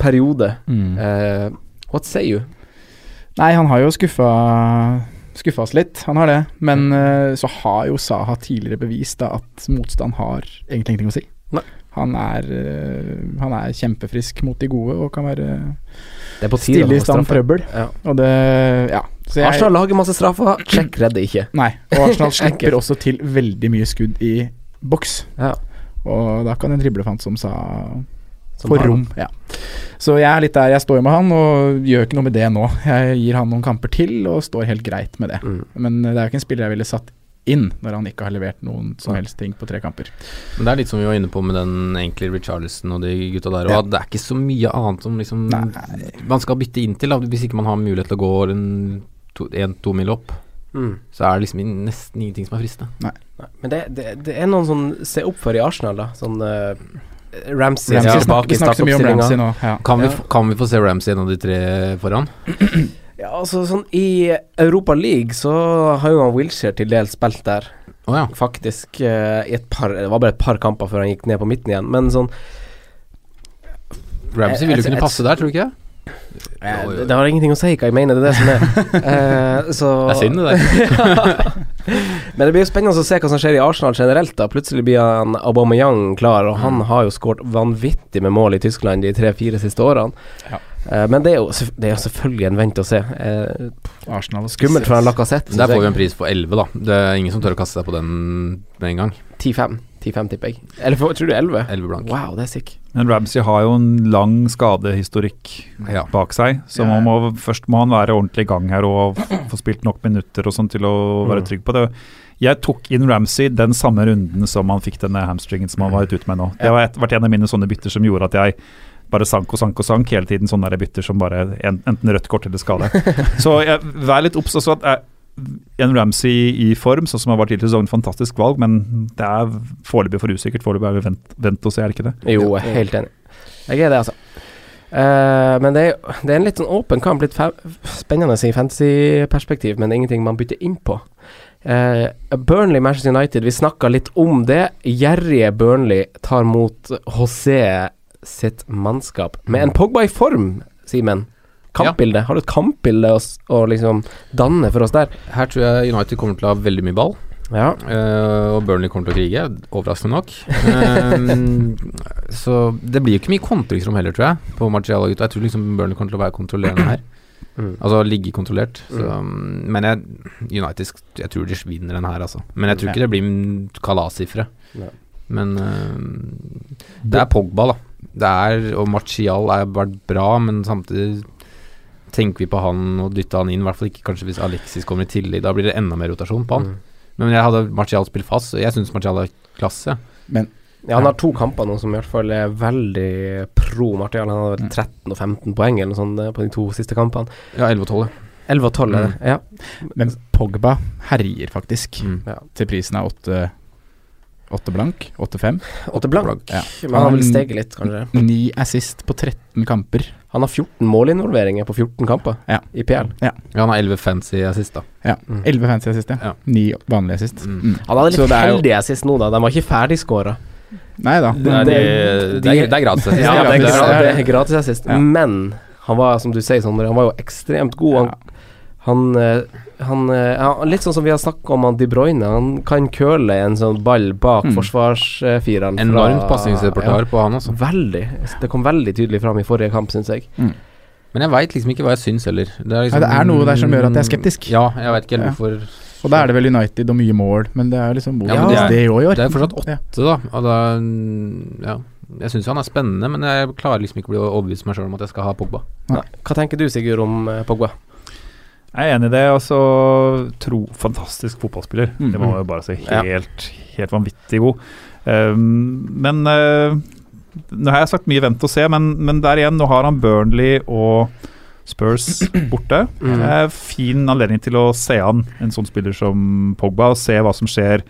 periode. Mm. Eh, what say you? Nei, han har jo skuffa Skuffa oss litt, han har det. Men eh, så har jo Saha tidligere bevist da at motstand har egentlig ingenting å si. Nei. Han er, eh, han er kjempefrisk mot de gode og kan være Det er på tide stille i stand trøbbel. Ja. Og det Ja. Så jeg, Arsenal lager masse straffer, Check redder ikke. Nei, og Arsenal [laughs] slipper også til veldig mye skudd i boks. Ja. Og da kan en driblefant som sa Som for rom. Ja. Så jeg er litt der jeg står med han, og gjør ikke noe med det nå. Jeg gir han noen kamper til og står helt greit med det. Mm. Men det er jo ikke en spiller jeg ville satt inn når han ikke har levert noen som helst ting på tre kamper. Men det er litt som vi var inne på med den enkle Richarlison og de gutta der. Ja. det er ikke så mye annet som liksom man skal bytte inn til, da, hvis ikke man har mulighet til å gå en to, en, mil opp. Mm. Så er det liksom nesten ingenting som er fristende. Nei, Men det, det, det er noen sånn se opp for i Arsenal, da. Sånn uh, Ramsey, Ramsey ja, snakker, vi snakker så mye om Ramsey nå. Ja. Kan, vi, kan vi få se Ramsey en av de tre foran? [clears throat] Ja, altså sånn I Europa League så har jo han Wilshere til dels spilt der, Oh, ja. faktisk. eh, I et par Det var bare et par kamper før han gikk ned på midten igjen, men sånn Ramsey ville vil jo kunne passe der, tror du ikke? Jo, jo. det, har ingenting å si hva jeg mener, det er det som er. [laughs] Eh, så Det er synd, det der. [laughs] Men det blir jo spennende å se hva som skjer i Arsenal generelt. da Plutselig blir han Aubameyang klar, og han Mm. har jo skåret vanvittig med mål i Tyskland de tre-fire siste årene. Ja. Eh, men det er, jo, det er jo selvfølgelig en vent og se. Eh, Arsenal skummelt for han Lacassette. Der får vi en pris på 11, da. Det er ingen som tør å kaste seg på den med en gang. 10-5, 10-5 tipper jeg. Eller for, tror du 11? 11 blank. Wow, det er sick. Men Ramsey har jo en lang skadehistorikk Ja. bak seg, så Ja. man må, først må han være ordentlig i gang her og få spilt nok minutter og sånn til å være Mm. trygg på det. Jeg tok inn Ramsey den samme runden som han fikk denne hamstringen som han var ute med nå. Det har vært en av mine sånne bytter som gjorde at jeg bare sank og sank og sank hele tiden. Sånne bytter som bare en, enten rødt kort eller skade. [laughs] Så jeg, vær litt obs også at en Ramsey i form, sånn som har vært tidligere i sesongen, fantastisk valg, men det er foreløpig for usikkert. Foreløpig er vi vent, vent og se, er det ikke det? Jo, jeg er helt enig. Jeg er det, altså. Uh, men det er, det er en litt sånn åpen kamp, litt spennende i fantasy-perspektiv, men det er ingenting man bytter inn på. Uh, Burnley, Manchester United, vi snakka litt om det. Gjerrige Burnley tar mot José sitt mannskap med en Pogba i form, Simen. Kampbilde. Har du et kampbilde å, å liksom danne for oss der? Her tror jeg United kommer til å ha veldig mye ball. Ja. Uh, og Burnley kommer til å krige, overraskende nok. Eh, så det blir jo ikke mye kontringsrom heller, tror jeg, på Martial og gutta. Jeg tror liksom Burnley kommer til å være kontrollerende her. Mm. Altså ligge kontrollert. Så, mm, men jeg, United Jeg tror de vinner den her, altså. Men jeg tror ikke det blir kalassifre. Men uh, det er Pogba, da. Det er, og Martial har vært bra, men samtidig tenker vi på han og dytter han inn. I hvert fall ikke kanskje hvis Alexis kommer i tillegg. Da blir det enda mer rotasjon på han. Mm. Men jeg hadde Martial spilt fast, og jeg syns Martial er klasse. Ja, han har to kamper nå som i hvert fall er veldig pro Martial. Han har vel 13 og 15 poeng eller noe sånt eh, på de to siste kampene. Ja, 11 og 12. 11 og 12 mm. Ja. Men Pogba herjer faktisk, Mm. til prisen av åtte Åtte blank? Åtte-fem? 8 blank. Ja. Men han har vel steget litt, kanskje. Ni assist på 13 kamper. Han har 14 målinvolveringer på 14 kamper Ja. i PL. Ja, han har 11 fancy assist, da. Ja. Mm. fancy assist, ja. Ja. Ni vanlige assist. Mm. Mm. Han hadde litt det er jo- assist nå, da. De var ikke ferdigskåra. Nei da. Det- det, det, det er gratis assist. Ja, det er, gratis, det er gratis assist. Ja. Men han var, som du sier, Sondre, han var jo ekstremt god. Han, Ja. han, eh, han, eh, ja, Litt sånn som vi har snakka om han De Bruyne. Han kan køle en sånn ball bak Mm. forsvarsfireren. Enormt pasningsrepertoar på han, altså. Veldig. Det kom veldig tydelig fram i forrige kamp, syns jeg. Mm. Men jeg veit liksom ikke hva jeg syns heller. Det er, liksom, ja, det er noe der som gjør at jeg er skeptisk. Ja, jeg veit ikke helt Ja. hvorfor. Og da er det vel United og mye mål, men det er liksom Ja, men det, er- det år. Det er fortsatt åtte, da. Og da ja. Jeg syns han er spennende, men jeg klarer liksom ikke å bli overbevist meg sjøl om at jeg skal ha Pogba. Nei. Hva tenker du, Sigurd, om eh, Pogba? Jeg er enig i det. Altså, tro, fantastisk fotballspiller. Mm. Det må man jo bare si. Ja. Helt, helt vanvittig god. Um, men uh, Nå har jeg sagt mye vent og se, men, men der igjen, nå har han Burnley og Spurs [clears throat] borte. Mm. Det er fin anledning til å se an en sånn spiller som Pogba, og se hva som skjer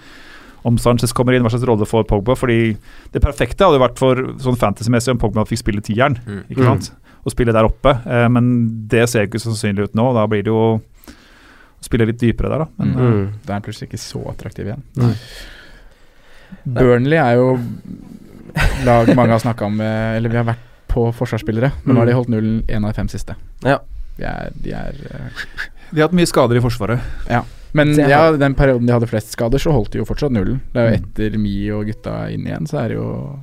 om Sanchez kommer inn, hva slags rolle får Pogba. Fordi det perfekte hadde vært for sånn fantasy-messig om Pogba fikk spille tieren. Mm. Ikke sant? Og spille der oppe. Eh, men det ser jo ikke så sannsynlig ut nå. Da blir det jo å spille litt dypere der, da. Men, Mm. eh, Mm. Da er han plutselig ikke så attraktiv igjen. Nei. Burnley er jo lag mange har snakka om eh, Eller vi har vært på forsvarsspillere, men nå har de holdt nullen én av de fem siste. Ja. De er, de er De har hatt mye skader i Forsvaret. Men Det ja, den perioden de hadde flest skader, så holdt de jo fortsatt nullen. Det er jo Mm. etter Mi og gutta inn igjen, så er det jo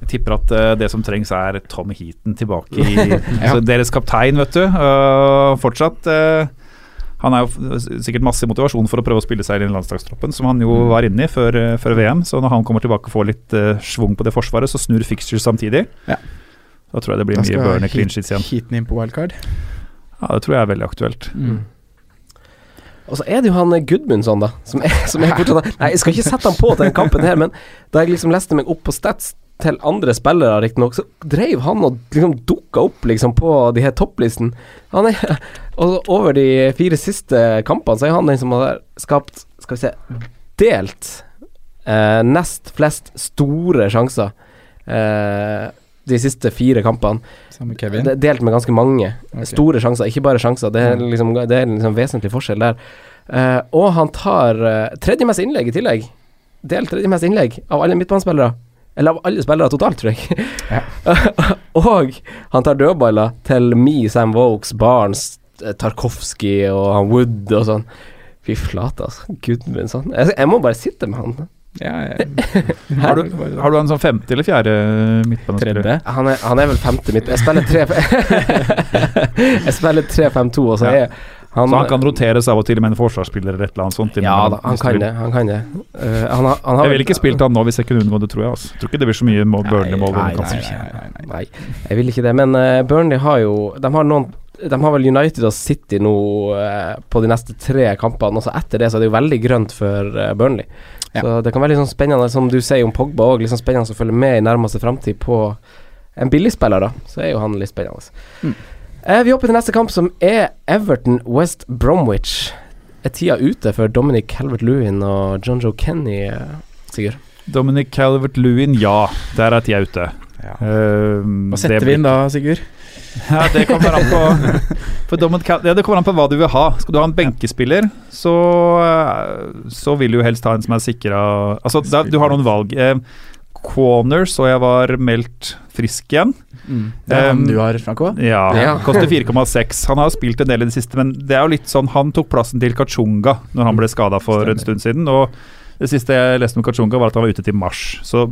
Jeg tipper at uh, det som trengs, er Tom Heaton tilbake i [laughs] Ja. altså, Deres kaptein, vet du. Uh, fortsatt. Uh, han er jo sikkert masse motivasjon for å prøve å spille seg inn i landslagstroppen, som han jo Mm. var inne i før, før VM. Så når han kommer tilbake og får litt schwung på det forsvaret, så snur fixtures samtidig. Ja. Da tror jeg det blir mye Burnley clean sheets igjen. Heaton inn på wildcard. Ja, Det tror jeg er veldig aktuelt. Mm. Og så er det jo han Gudmundsson, da. Som er, som er fortsatt Nei, jeg skal ikke sette han på til den kampen her, men da jeg liksom leste meg opp på stats til andre spillere, riktignok, så dreiv han og liksom dukka opp liksom på de her topplisten. Er [laughs] Og over de fire siste kampene, så er han den som har skapt, skal vi se, delt eh, nest flest store sjanser. Eh, de siste fire kampene. Delt med ganske mange Okay. store sjanser, ikke bare sjanser. Det er Mm. liksom, det er liksom vesentlig forskjell der. Eh, og han tar eh, tredje mest innlegg i tillegg. Delt tredje mest innlegg av alle midtbanespillere. Eller av alle spillere totalt, tror jeg. [laughs] og han tar dødballer til Me, Sam Vokes, Barnes, eh, Tarkovskij og han Wood og sånn. Fy flate, altså. Gud min, Jeg, jeg må bare sitte med han. Ja, ja. [laughs] Har du, har du en sånn femte eller fjerde midtbanespiller? Han han er vel femte midt... Jeg spiller tre [laughs] Jeg spiller 3-5-2, og så Ja. er han, Så han kan roteres av og til med en forsvarsspiller eller et eller annet sånt? Ja da, han kan det. Han kan det. uh, han har, han har Jeg ville ikke spilt han nå hvis jeg kunne unngå det, tror jeg. Altså. Tror ikke det blir så mye mål, Burnley-mål. Nei, nei, nei, nei, nei. Jeg vil ikke det. Men uh, Burnley har jo De har noen De har vel United og City nå uh, på de neste tre kampene. Og så etter det så er det jo veldig grønt for Burnley. Ja. Så det kan være litt sånn spennende, som du sier om Pogba òg, litt sånn spennende å følge med i nærmeste framtid på en billigspiller, da. Så er jo han litt spennende. Mm. Eh, vi hopper til neste kamp, som er Everton West Bromwich. Er tida ute for Dominic Calvert-Lewin og John Joe Kenny, eh, Sigurd? Dominic Calvert-Lewin, ja. Der er tida ute. Ja. Uh, Hva setter vi inn da, Sigurd? Ja, det kommer an på [laughs] for Cal ja, Det kommer an på hva du vil ha. Skal du ha en benkespiller, så, eh, så vil du jo helst ha en som er sikra Altså, da, du har noen valg. Eh, Corner så jeg var meldt frisk igjen. Det er han Um, du har, Franco? Ja, Ja. koster 4,6. Han har spilt en del i det siste, men det er jo litt sånn Han tok plassen til Kachunga når han ble skada for en stund siden. Og det siste jeg leste om Kachunga, var at han var ute til mars. Så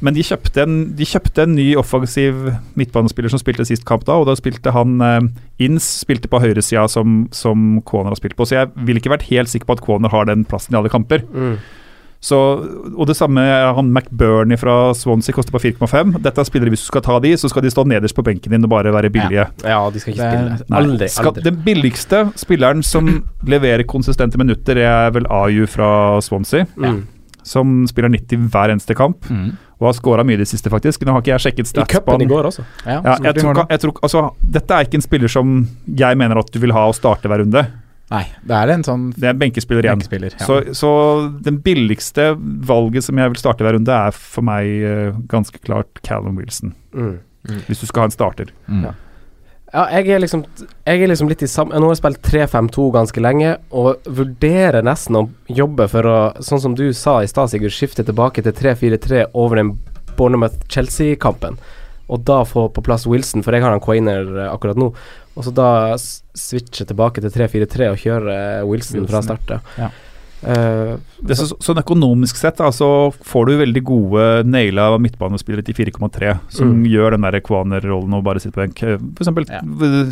men de kjøpte, en, de kjøpte en ny offensiv midtbanespiller som spilte sist kamp da, og da spilte han eh, Inns spilte på høyresida som, som Kåner har spilt på. Så jeg ville ikke vært helt sikker på at Kåner har den plassen i alle kamper. Mm. Så, og det samme er han McBurney fra Swansea koster på 4,5. Dette er spillere hvis du skal ta de, så skal de stå nederst på benken din og bare være billige. Ja, de skal ikke spille. Nei. Aldri. Skal, aldri. den billigste spilleren som leverer konsistente minutter, er vel Aju fra Swansea. Mm. Som spiller 90 hver eneste kamp, Mm. og har scora mye i det siste, faktisk. Nå har ikke jeg sjekket stats I cupen i går også. Ja, Ja, jeg tror, jeg tror, altså, dette er ikke en spiller som jeg mener at du vil ha å starte hver runde. Nei, det er en sånn Det er benkespiller igjen. benkespiller. Ja. Så, så den billigste valget som jeg vil starte hver runde, er for meg uh, ganske klart Callum Wilson. Mm. Hvis du skal ha en starter. Mm. Ja. Ja, jeg er liksom Jeg er liksom litt i samme Nå har jeg spilt 3-5-2 ganske lenge, og vurderer nesten å jobbe for å, sånn som du sa i stad, Sigurd, skifte tilbake til 3-4-3 over den Bournemouth-Chelsea-kampen. Og da få på plass Wilson, for jeg har han Quainer eh, akkurat nå. Og så da switche tilbake til 3-4-3 og kjøre Wilson, Wilson, fra start. Ja. Ja. Eh, er så, sånn økonomisk sett da, så får du veldig gode naila midtbanespillere til 4,3, som Mm. gjør den der Kvaner-rollen og bare sitter på benk. F.eks. Ja.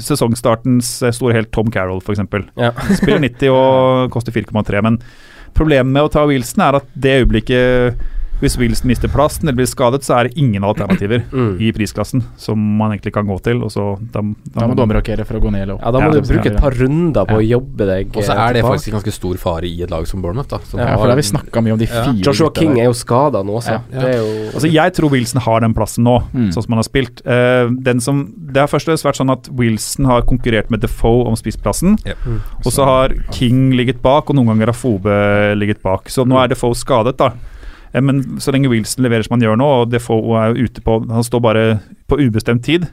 sesongstartens eh, store helt Tom Carroll, f.eks. ja. Spiller 90 og koster 4,3. Men problemet med å ta Wilson er at det øyeblikket hvis Wilson mister plassen eller blir skadet, så er det ingen alternativer Mm. i prisklassen som man egentlig kan gå til. Og så, da, Da må du omrokere for å gå ned eller opp. ja, da må Ja, du bruke et par runder på å jobbe deg Og så eh, er det tilbake. faktisk en ganske stor fare i et lag som Bournemouth. Da, som Ja, for da har vi snakka mye om de Ja. fire Joshua King er jo skada nå også. Ja. Det er jo Altså Jeg tror Wilson har den plassen nå, Mm. sånn som han har spilt. Uh, den som, det har først og fremst vært sånn at Wilson har konkurrert med Defoe om spissplassen. Mm. Og så har King ligget bak, og noen ganger har Fobe ligget bak. Så nå er Defoe skadet, da. Eh, Men så lenge Wilson leverer som han gjør nå, og Defoe er ute på Han står bare på ubestemt tid,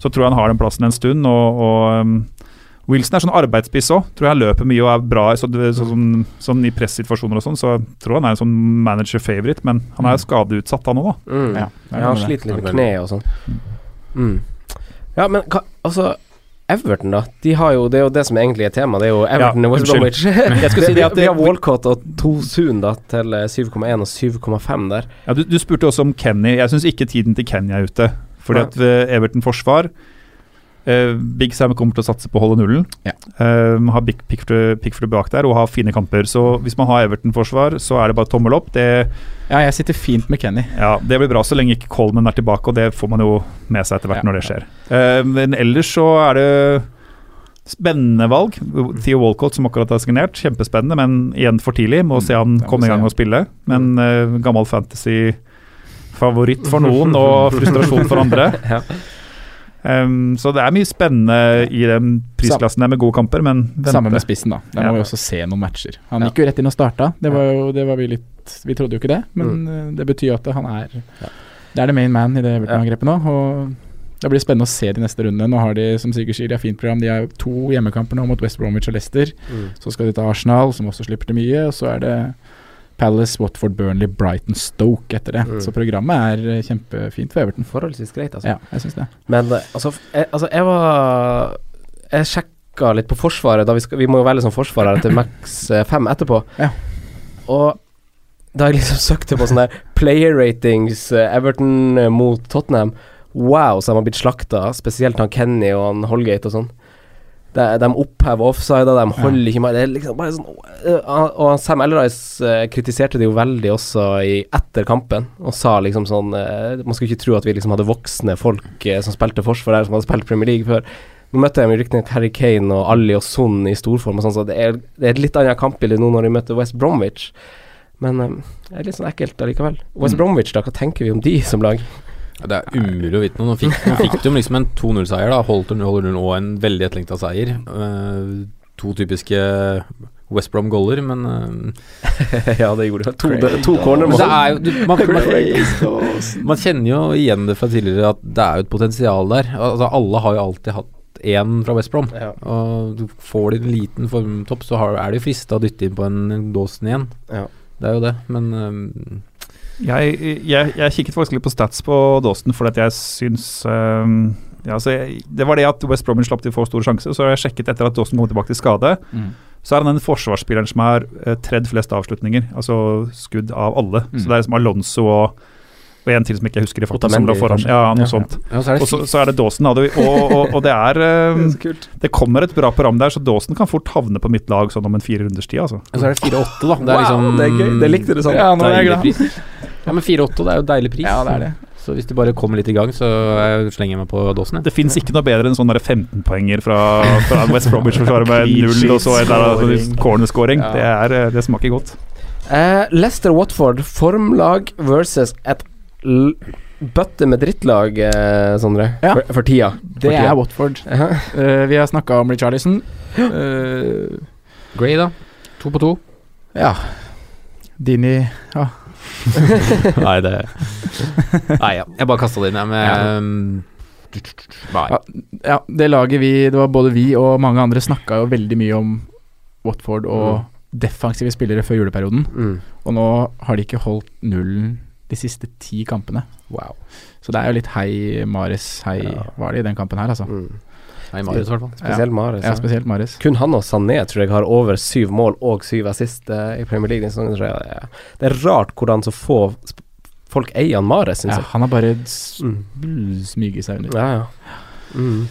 så tror jeg han har den plassen en stund. Og, og um, Wilson er sånn arbeidsspiss òg. Tror jeg han løper mye og er bra så, så, sånn, sånn i pressituasjoner og sånn. Så jeg tror han er en sånn manager-favorite, men han er jo skadeutsatt, han òg, da. mm. Ja, han sliter litt med kneet kne og sånn. Mm. Ja, men hva, altså Everton, da. De har jo, det er jo det som egentlig er tema. Det er jo Everton Ja, og West. Bromwich. [laughs] Jeg skulle si det at [laughs] vi har Walcott og Tosun da til eh, 7,1 og 7,5 der. Ja, du, du spurte også om Kenny. Jeg syns ikke tiden til Kenny er ute. Fordi ja. at Everton forsvar eh, Big Sam kommer til å satse på å holde nullen. Ja. Uh, har Big Pickford, Pickford bak der og har fine kamper. Så hvis man har Everton-forsvar, så er det bare tommel opp. Det, Ja, jeg sitter fint med Kenny. ja, det blir bra så lenge ikke Coleman er tilbake, og det får man jo med seg etter hvert Ja. når det skjer. Uh, men ellers så er det spennende valg. Theo Walcott som akkurat har signert, kjempespennende, men igjen for tidlig. Må se han Mm, det må komme i gang og spille. Men eh, gammel fantasy-favoritt for noen og [laughs] frustrasjon for andre. Ja. Um, så det er mye spennende i den prisklassen der med gode kamper, men vente. Samme med spissen, da. Der Ja. må vi også se noen matcher. Han Ja. gikk jo rett inn og starta. Det var jo det var vi litt Vi trodde jo ikke det, men mm. det betyr jo at han er Det er the main man i det Everton-angrepet nå. Og det blir spennende å se de neste rundene. Nå har de som Sigurd sier, de har fint program. De har to hjemmekamper nå mot West Bromwich og Leicester. Mm. Så skal de ta Arsenal, som også slipper til mye. Og så er det Palace, Watford, Burnley, Brighton, Stoke etter det. Mm. Så programmet er eh, kjempefint for Everton. Forholdsvis greit, altså. Ja, jeg syns det. Men eh, altså, jeg, altså, jeg var Jeg sjekka litt på Forsvaret, da vi, skal, vi må jo velge som forsvarer til Max fem 5 etterpå. Ja. Og da jeg liksom søkte på sånne player ratings, eh, Everton eh, mot Tottenham Wow, så de har blitt slakta, spesielt han Kenny og han Holgate og sånn. De, de opphever offsider, de holder ikke med Det liksom bare sånn øh, Og Sam Elrice eh, kritiserte det jo veldig også i, etter kampen, og sa liksom sånn Man skulle ikke tro at vi liksom hadde voksne folk som spilte forsvar der, som hadde spilt Premier League før. Nå møtte jeg riktignok Harry Kane og Ali og Son i storform, og sånn, så det er, det er et litt annet kampbilde nå når de møter West Bromwich. Men det er litt sånn ekkelt allikevel. West Mm. Bromwich, da, hva tenker vi om de som lag? Det er umulig å vite noe. Nå fikk, nå fikk de liksom en 2-0-seier. da Holdt de holder og en veldig etterlengta seier. Eh, to typiske West Brom-goller, men uh, [laughs] ja, det gjorde det. To, to corner mål. det er jo du, man, man, man kjenner jo igjen det fra tidligere at det er jo et potensial der. Altså Alle har jo alltid hatt én fra West Brom. Ja. Og du får de en liten formtopp, så har, er de frista å dytte inn på en dåsen igjen. Ja. Det er jo det, men eh, Jeg, jeg, jeg kikket faktisk litt på stats på Dawson, fordi at jeg syns um, ja, altså jeg, Det var det at West Bromwich slapp til for store sjanser. Så har jeg sjekket etter at Dawson kom tilbake til skade. Mm. Så er han den forsvarsspilleren som har uh, tredd flest avslutninger, altså skudd av alle. Mm. Så det er liksom Alonso og, og en til som ikke jeg husker i farten, som lå foran. Ja, noe Ja. sånt. ja, så er det Og så, så er det Dawson, da. Og, og, og det er [laughs] um. Det kommer et bra program der, så Dawson kan fort havne på mitt lag sånn om en fire runders tid, altså. Og så er det 4-8, da. Det er Wow, liksom det er gøy. Det likte du sånn. Ja, nå er jeg glad. pris. [laughs] Ja, men 4-8, det er jo deilig pris. Ja, det er det. Så hvis de bare kommer litt i gang, så slenger jeg meg på dåsen. jeg. Det fins ikke noe bedre enn sånn 15-poenger fra, fra West Bromwich-forsvaret med null og så en cornerscoring. Ja. Det, er, eh, det smaker godt. Uh, Leicester Watford, formlag versus et bøtte med drittlag, eh, Sondre. Ja. For, for tida. Det er Watford. Uh -huh. uh, vi har snakka om Richarlison. Uh, Gray, da. To på to. ja. Dini ja. [laughs] Nei, det [laughs] Nei, ja. Jeg bare kasta det inn, jeg, med um... Ja, ja, det laget vi Det var både vi og mange andre snakka jo veldig mye om Watford og defensive spillere før juleperioden. Mm. Og nå har de ikke holdt nullen de siste ti kampene. Wow. Så det er jo litt hei Maris, hei Ja. var det i den kampen her, altså. Mm. Hei Maris, i hvert fall. Spesielt Maris. Ja, Ja, spesielt Maris. Kun han og Sané tror jeg har over syv mål og syv assist eh, i Premier League. ja. Det er rart hvordan så få folk eier han Mares, syns Ja, jeg. han har bare Mm. smyget seg under. Ja, ja. Mm.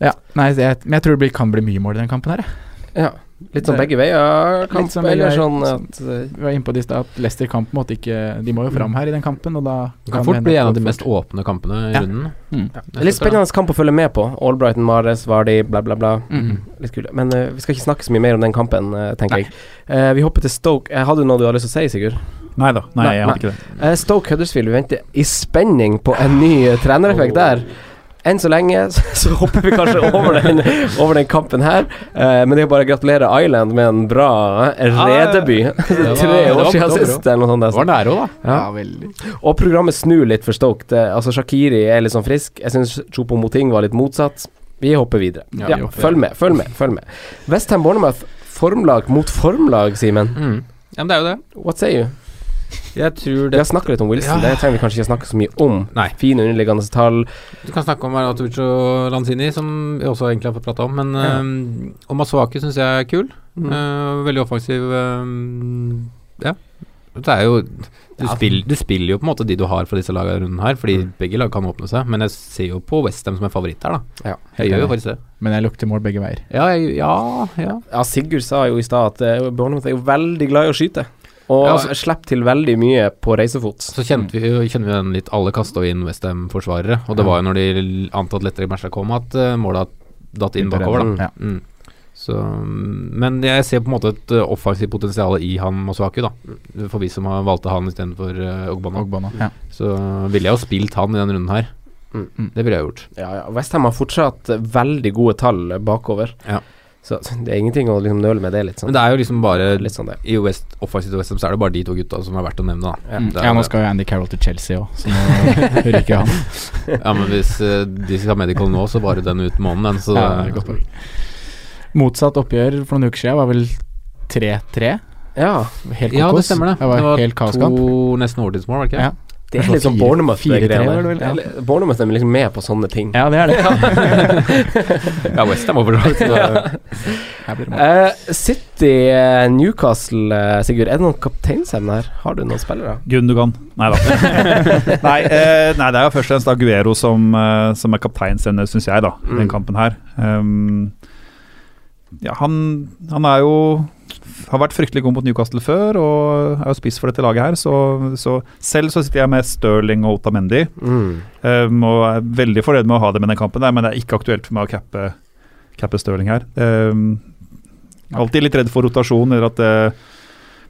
Ja, nei, jeg, men jeg tror det blir, kan bli mye mål i den kampen her. jeg. ja. Litt sånn begge veier, kamp, sånn begge eller sånn at eh, Vi var inne på det i stad at Leicester kamp måtte ikke De må jo fram her i den kampen, og da Det kan det fort bli en av de mest åpne kampene i Ja. runden. Mm. Er litt spennende kamp å følge med på. Albrighton, Mares, Vardi, bla, bla, bla. Mm. Litt kule. Men uh, vi skal ikke snakke så mye mer om den kampen, uh, tenker jeg. Uh, vi hopper til Stoke. Uh, hadde du noe du hadde lyst til å si, Sigurd? Nei da, nei, Nei, jeg hadde ikke det. Stoke Huddersfield, vi venter i spenning på en ny trenereffekt der. Enn så lenge [laughs] så, så hopper vi kanskje over den, over den kampen her. Eh, men det er bare å gratulere Island med en bra redeby. [laughs] redebut. var- Tre år siden sist, eller noe sånt. Det var nære òg, da. Ja. veldig. Og programmet snur litt for Stoke. Det, altså Shakiri er litt sånn frisk. Jeg syns Chopo Moting var litt motsatt. Vi hopper videre. Ja, Ja, vi hopper følg med, følg med. følg med Westham Bournemouth, formlag mot formlag, Simen. Mm. Ja, men det er jo det. What say you? Jeg tror Vi har snakka litt om Wilson, Ja. det trenger vi kanskje ikke snakke så mye om. Nei. Fine underliggende tall. Du kan snakke om Arnautovic og Lanzini, som vi også egentlig har fått prata om. Men Ja. um, Og Masuaki syns jeg er kul. Mm. Uh, veldig offensiv. Um, ja. Det er jo du, Ja. spill, du spiller jo på en måte de du har fra disse lagene rundt her, fordi Mm. begge lag kan åpne seg. Men jeg ser jo på Westham som en favoritt her, da. Ja. Jeg gjør jo faktisk det. Men jeg lukter mål begge veier. Ja, jeg, ja, ja. Ja, Sigurd sa jo i stad at uh, Bournemouth er jo veldig glad i å skyte. Og Ja, altså- slipper til veldig mye på reisefot. Så kjente vi, kjenner vi den litt Alle kasta inn Westham-forsvarere. Og det var jo når de antatt lettere matcha kom, at uh, måla datt inn bakover, da. Ja. Mm. Så, men jeg ser på en måte et uh, offensivt potensial i han Masuaku, da. For vi som har valgte han istedenfor uh, Ogbana. Ogbana Ja. Så ville jeg jo spilt han i den runden her. Mm. Det ville jeg gjort. Ja, ja. Westham har fortsatt eh, veldig gode tall eh, bakover. Ja. Så det er ingenting å liksom nøle med det, litt sånn. Men det er jo liksom bare litt sånn det. I West, offensivt West Ham så er det bare de to gutta som er verdt å nevne, da. Ja. Mm. Ja, nå skal jo Andy Carroll til Chelsea òg, så nå [laughs] ryker han. Ja, men hvis uh, de skal ha medical nå, så varer den ut måneden. Så Ja, det er godt poeng. Motsatt oppgjør for noen uker siden var vel 3-3. Ja, Helt Ja, det stemmer det. Det var, Det var helt to nesten overtidsmål, var det ikke? Ja. Det er litt sånn fire- Bournemouth er liksom med på sånne ting. Ja, det er det. Ja, [laughs] Westham overalt. Eh, City, eh, Newcastle, eh, Sigurd. Er det noen kapteinsemne her? Har du noen spillere? Gundogan. Nei da. [laughs] nei, eh, nei, det er jo først og fremst Aguero som, som er kapteinsende, syns jeg, da, Mm. den kampen her. Um, ja, han, han er jo har vært fryktelig god mot Newcastle før, og er jo spiss for dette laget her. Så, så selv så sitter jeg med Sterling og Otamendi, Mm. um, og er veldig fornøyd med å ha dem i den kampen, der, men det er ikke aktuelt for meg å cappe, cappe Sterling her. Um, alltid litt redd for rotasjon, eller at uh,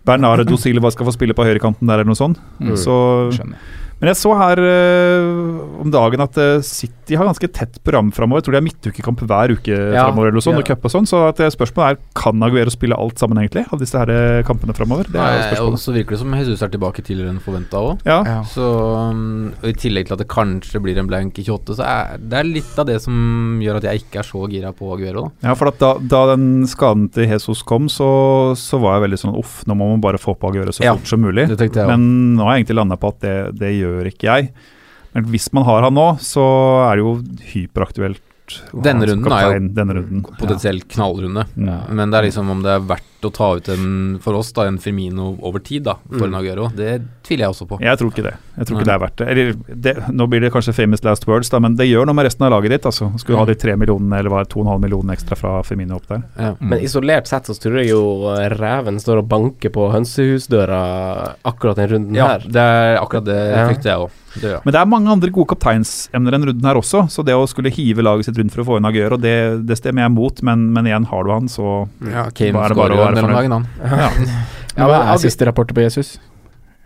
Bernardo [laughs] Silva skal få spille på høyrekanten der, eller noe sånt. Mm. Så, Skjønner. Men jeg så her eh, om dagen at eh, City har ganske tett program framover. Jeg tror de har midtukekamp hver uke Ja, framover, eller sånt, ja. og cup og sånn. Så at eh, spørsmålet er kan Aguero spille alt sammen, egentlig, av disse her kampene framover? Det er Nei, og så virker det som Jesus er tilbake tidligere enn forventa òg. Ja. Ja. Så um, I tillegg til at det kanskje blir en blank i 28, så er det er litt av det som gjør at jeg ikke er så gira på Aguero. Da. ja, for at da, da den skaden til Jesus kom, så, så var jeg veldig sånn uff, nå må man bare få på Aguero så Ja, fort som mulig. Det jeg Men nå har jeg egentlig landa på at det, det gjør ikke jeg. Men hvis man har han nå, så er det jo hyperaktuelt. Denne runden er jo runden. Potensielt knallrunde. Ja. Men det er liksom om det er verdt å ta ut en for oss da en Firmino over tid da for Mm. en Aguero. Det tviler jeg også på. Jeg tror ikke det. Jeg tror Nei. ikke det er verdt det. Eller, det. Nå blir det kanskje famous last words, da, men det gjør noe med resten av laget ditt. Altså. Skulle du ha Mm. de tre millionene eller var millionene ekstra fra Firmino opp der. Ja. Mm. Men isolert sett så tror jeg jo eh, reven står og banker på hønsehusdøra akkurat den runden ja, her. det er akkurat det Ja. frykter jeg òg. Det ja. Men det er mange andre gode kapteinsemner enn runden her også, så det å skulle hive laget sitt rundt for å få inn Aguero, det, det stemmer jeg mot, men, men igjen, har du han, så Ja, Kane er det bare å være fornøyd. dagen, han. [laughs] Ja, Hva men er siste rapporter på Jesus?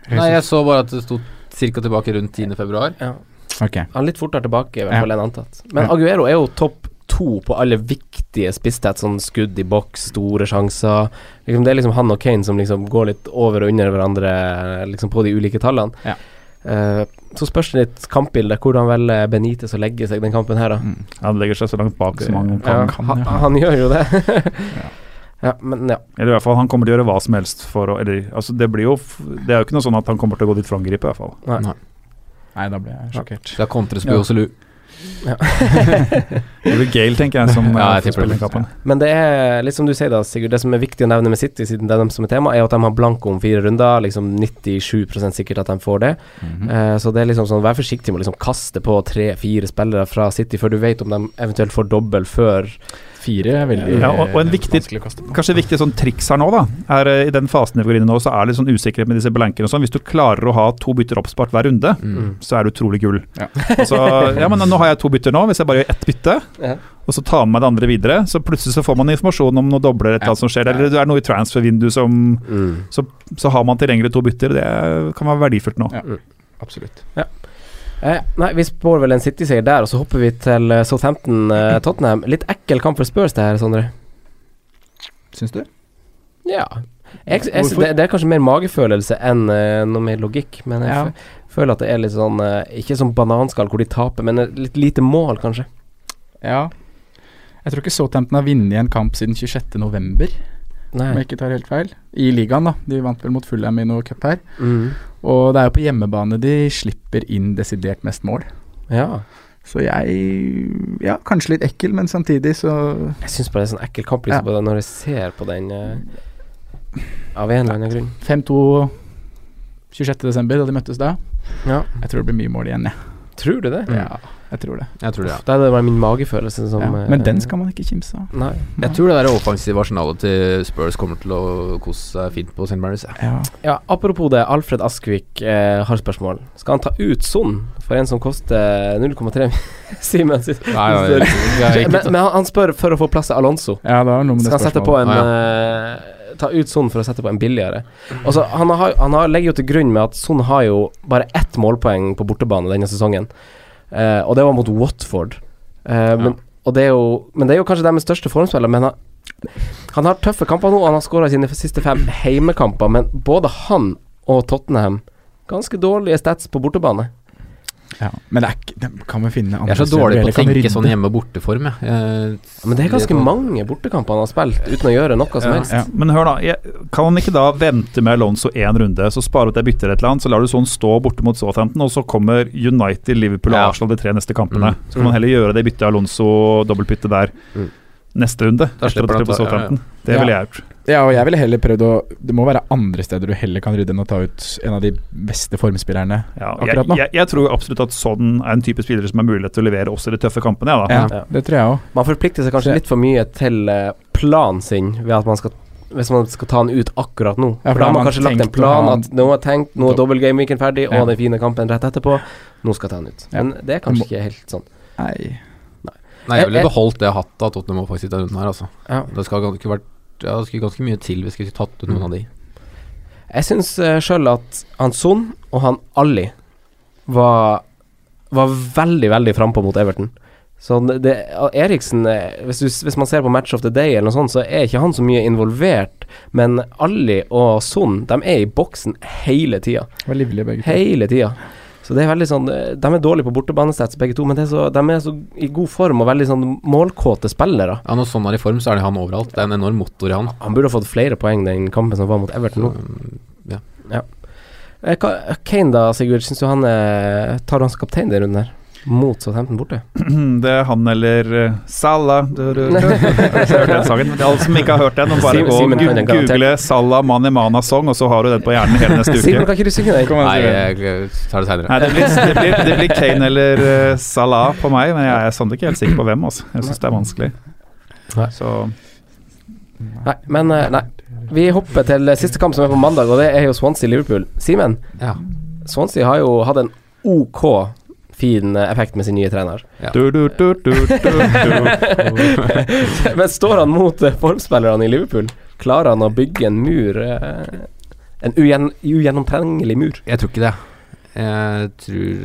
Nei, jeg så bare at det sto ca. tilbake rundt 10. februar. ja. Okay. Han er litt fortere tilbake, i hvert Ja. enn antatt. Men Ja. Aguero er jo topp to på alle viktige spisstett, sånn skudd i boks, store sjanser. Liksom, det er liksom han og Kane som liksom går litt over og under hverandre liksom på de ulike tallene. Ja. Uh, så spørs det litt kampbilde. Hvordan velger Benitez å legge seg den kampen her, da? Mm. han legger seg så langt bak som han Ja, kan. Ja, han, han gjør jo det. [laughs] [laughs] ja. men ja. Eller i hvert fall, han kommer til å gjøre hva som helst for å eller, altså, det, blir jo, det er jo ikke noe sånn at han kommer til å gå dit for å angripe, i hvert fall. Nei. Nei, da ble jeg sjokkert. Da kontres på Ja. Det blir [laughs] Gale, tenker jeg, som [laughs] Ja, eh, jeg spiller det. Men det er litt som du sier da, Sigurd. Det som er viktig å nevne med City, siden det er dem som er tema, er at de har blanko om fire runder. Liksom 97 sikkert at de får det. Mm -hmm. uh, så det er liksom sånn, vær forsiktig med å liksom kaste på tre-fire spillere fra City før du vet om de eventuelt får dobbel før. Fire er veldig Ja, og- og en viktig- vanskelig å kaste på. Kanskje et viktig sånn triks her nå, da, er eh, i den fasen vi går inn i nå, så er det sånn usikkerhet med disse blankene og sånn. Hvis du klarer å ha to bytter oppspart hver runde, Mm. så er du utrolig gull. Ja. [laughs] Altså, ja, men nå har jeg to bytter nå, hvis jeg bare gjør ett bytte, Ja. og så tar med meg det andre videre, så plutselig så får man informasjon om noe dobler, et eller Ja. annet som skjer, eller det er noe i transfer-vindu som så, så har man tilgjengelig to bytter. Det kan være verdifullt nå. Ja. Absolutt. Eh, nei, vi spår vel en City-seier der, og så hopper vi til eh, Southampton-Tottenham. Litt ekkel kamp for Spurs, det her, Sondre. Syns du? Ja. Jeg, jeg, det, det er kanskje mer magefølelse enn uh, noe mer logikk, men jeg Ja. føler at det er litt sånn uh, Ikke sånn bananskall hvor de taper, men litt lite mål, kanskje. Ja. Jeg tror ikke Southampton har vunnet en kamp siden 26.11., om Nei. jeg ikke tar helt feil. I ligaen, da. De vant vel mot Fulham i noe cup her. Mm. Og det er jo på hjemmebane de slipper inn desidert mest mål. Ja. Så jeg Ja, kanskje litt ekkel, men samtidig så Jeg syns bare det er sånn ekkel kamp liksom, Ja. når jeg ser på den uh, Av en eller annen grunn. 5-2 26.12., da de møttes da. Ja. Jeg tror det blir mye mål igjen, jeg. Tror du det? Ja, jeg tror det. Jeg tror det, ja. Det er det bare min magefølelse som Ja. eh, Men den skal man ikke kimse av. Nei. Jeg tror det der offensive arsenalet til Spurs kommer til å kose seg fint på St. Mary's. Ja. Ja, apropos det, Alfred Askvik eh, har spørsmål. Skal han ta ut Son for en som koster 0,3 [laughs] Simen sitt Nei, nei, nei, men, men han, spør for å få plass til Alonso. ja, det var noe med Skal han sette på en spørsmålet. eh, Ta ut Son for å sette på en billigere. Også, han, har, han har, legger jo til grunn med at Son har jo bare ett målpoeng på bortebane denne sesongen, eh, og det var mot Watford. Eh, men, og det er jo, men det er jo kanskje deres største formspiller, men han, han har tøffe kamper nå. Han har skåra sine siste fem heimekamper, men både han og Tottenham ganske dårlige stats på bortebane. Ja. Men det er ikke det kan vi finne Jeg er så dårlig på å tenke sånn hjemme- borteform, jeg. Ja, men det er ganske mange bortekamper han har spilt uten å gjøre noe som helst. ja. Men hør, da. Jeg, kan han ikke da vente med Alonso én runde, så sparer du til bytter et eller annet, så lar du sånn stå borte mot Southampton, og så kommer United, Liverpool og Ja. Arsenal de tre neste kampene. Mm. Så kan man heller gjøre det byttet Alonso dobbeltbytte der Mm. neste runde. Etter å slipper på Southampton. Det ville jeg gjort. Ja, og jeg ville heller prøvd å Det må være andre steder du heller kan rydde enn å ta ut en av de beste formspillerne Ja, jeg, akkurat nå. jeg, jeg tror absolutt at sånn er en type spiller som har mulighet til å levere også i de tøffe kampene. Ja, da. Ja, Ja. det tror jeg òg. Man forplikter seg kanskje litt for mye til eh, planen sin ved at man skal hvis man skal ta den ut akkurat nå. Ja, for da har man kanskje lagt en plan at nå er tenkt, nå er dobbeltgameweeken ferdig, Ja. og den fine kampen rett etterpå. Nå skal jeg ta den ut. Ja. Men det er kanskje ikke helt sånn. Nei. Nei, jeg ville Jeg- jeg- beholdt det jeg har hatt av Tottenham faktisk sitte denne runden her, altså. Ja. Det skal ikke vært, ja, det skulle ganske mye til hvis vi skulle tatt ut noen Mm. av de. Jeg syns uh, sjøl at han Son og han Ali var, var veldig, veldig frampå mot Everton. Så det, Eriksen eh, hvis, du, hvis man ser på Match of the Day eller noe sånt, så er ikke han så mye involvert. Men Ali og Son, de er i boksen hele tida. Var livlige begge to. Hele tida. Så det er veldig sånn eh, De er dårlige på bortebanestats begge to, men det er så, de er så i god form og veldig sånn målkåte spillere. Ja, Når sånn er i form, så er det han overalt. Det er en enorm motor i han. Han burde ha fått flere poeng den kampen som var mot Everton nå. Ja. ja. Eh, Kane da, Sigurd, syns du han er Tar hans han som kaptein den runden her? Mot Southampton borte? [clears throat] Det er han eller uh, Salah du, du, du. [laughs] Har du hørt den sangen? Er Alle som ikke har hørt den, bare gå og Simen google Salah Mani Mana Song, og så har du den på hjernen hele neste Simen, uke. kan ikke du synge den? Kom Nei, jeg tar det seinere. Det blir, det, det blir Kane eller eh, Salah på meg, men jeg er sånn ikke helt sikker på hvem. Altså. Jeg syns det er vanskelig. Så Nei, men eh, nei. Vi hopper til eh, siste kamp som er på mandag, og det er jo Swansea-Liverpool. Simen, Ja. Swansea har jo hatt en OK fin eh, effekt med sin nye trener. du, du, du, du, du, du. [laughs] Men står han mot eh, formspillerne i Liverpool? Klarer han å bygge en mur? eh, En ugjen, ugjennomtrengelig mur? Jeg tror ikke det. Jeg tror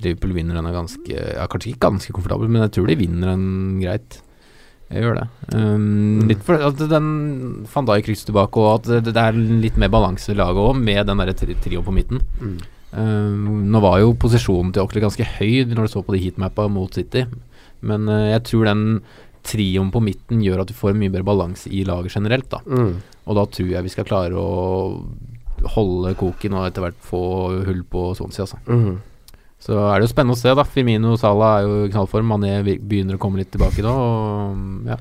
Liverpool vinner den ganske ja, Kanskje ikke ganske komfortabel, men jeg tror de vinner den greit. Jeg gjør det. Um, litt for at den van Dijk rykker tilbake, og at det, det er litt mer balanse i laget òg, med den der tri trioen på midten. Um, nå var jo posisjonen til Oakley ganske høy når du så på de heatmappa mot City, men uh, jeg tror den trioen på midten gjør at du får mye bedre balanse i laget generelt. da Mm. Og da tror jeg vi skal klare å holde koken og etter hvert få hull på Swansea, altså. Mm. Så er det jo spennende å se, da. Firmino Salah er jo i knallform. Mané begynner å komme litt tilbake nå. Og ja.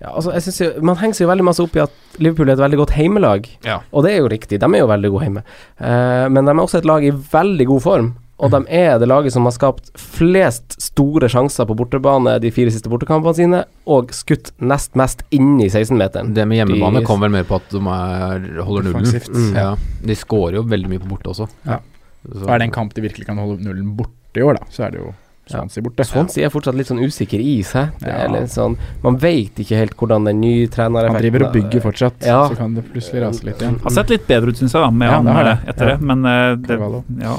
Ja, altså, jeg synes jo, man henger seg jo veldig masse opp i at Liverpool er et veldig godt heimelag, Ja. og det er jo riktig, de er jo veldig gode hjemme. Uh, men de er også et lag i veldig god form, og de er det laget som har skapt flest store sjanser på bortebane de fire siste bortekampene sine, og skutt nest mest inni 16-meteren. Det med hjemmebane De- kom vel mer på at de er, holder nullen. Mm. Ja. De skårer jo veldig mye på borte også. Ja. Så- Og er det en kamp de virkelig kan holde nullen borte i år, da, så er det jo Swansea borte. Swansea er fortsatt litt sånn usikker is, hæ? Det er Ja. litt sånn, man vet ikke helt hvordan den nye treneren Han driver og bygger fortsatt, Ja. så kan det plutselig rase litt igjen. Har sett litt bedre ut, syns jeg, da, med Ja, han det det. etter det. Men uh, det, ja,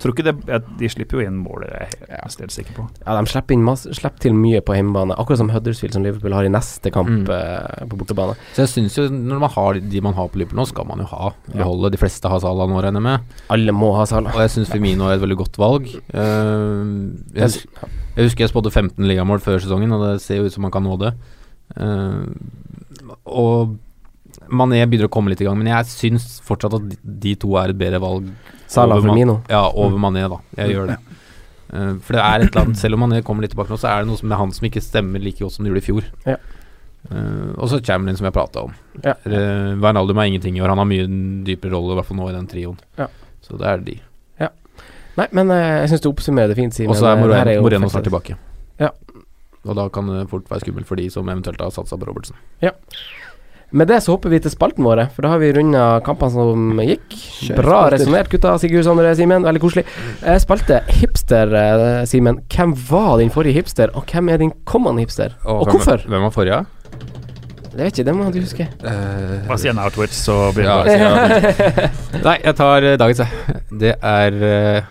tror ikke det ja, De slipper jo inn mål, det er jeg Ja. helt- sikker på. Ja, de slipper, inn masse, slipper til mye på hjemmebane, akkurat som Huddersfield, som Liverpool har i neste kamp Mm. eh, på bortebane. Så jeg syns jo når man har de man har på Liverpool nå, skal man jo ha beholde. De fleste har Salah nå, regner jeg med. Alle må ha Salah. Og jeg syns Femino er et veldig godt valg. Uh, jeg, jeg husker jeg spådde 15 ligamål før sesongen, og det ser jo ut som man kan nå det. Uh, og Mané begynner å komme litt i gang, men jeg syns fortsatt at de, to er et bedre valg. Salah over Firmino. Ja, over Mané, da. Jeg gjør det. Uh, for det er et eller annet Selv om Mané kommer litt tilbake nå, så er det noe med han som ikke stemmer like godt som det gjorde i fjor. Ja. Uh, og så Chamberlain, som jeg prata om. Ja. Uh, Wijnaldum er ingenting i år. Han har mye dypere rolle, i hvert fall nå i den trioen. Ja. Så det er de. Ja. Nei, men uh, jeg syns du oppsummerer det fint, Simen. Og så er Moreno, Moreno snart tilbake. Ja. Og da kan det fort være skummelt for de som eventuelt har satsa på Robertson. Med det så hopper vi til spalten våre, for da har vi runda kampene som gikk. Kjør Bra resonnert, gutta. Sigurd Sondre Simen, veldig koselig. Eh, spalte hipster, eh, Simen. Hvem var din forrige hipster, og hvem er din kommende hipster? Og hvem- hvorfor? Hvem var forrige? Det vet ikke, det må du huske. Bare si en outwitch, så begynner det Ja, [laughs] Nei, jeg tar eh, dagens, jeg. Det er uh,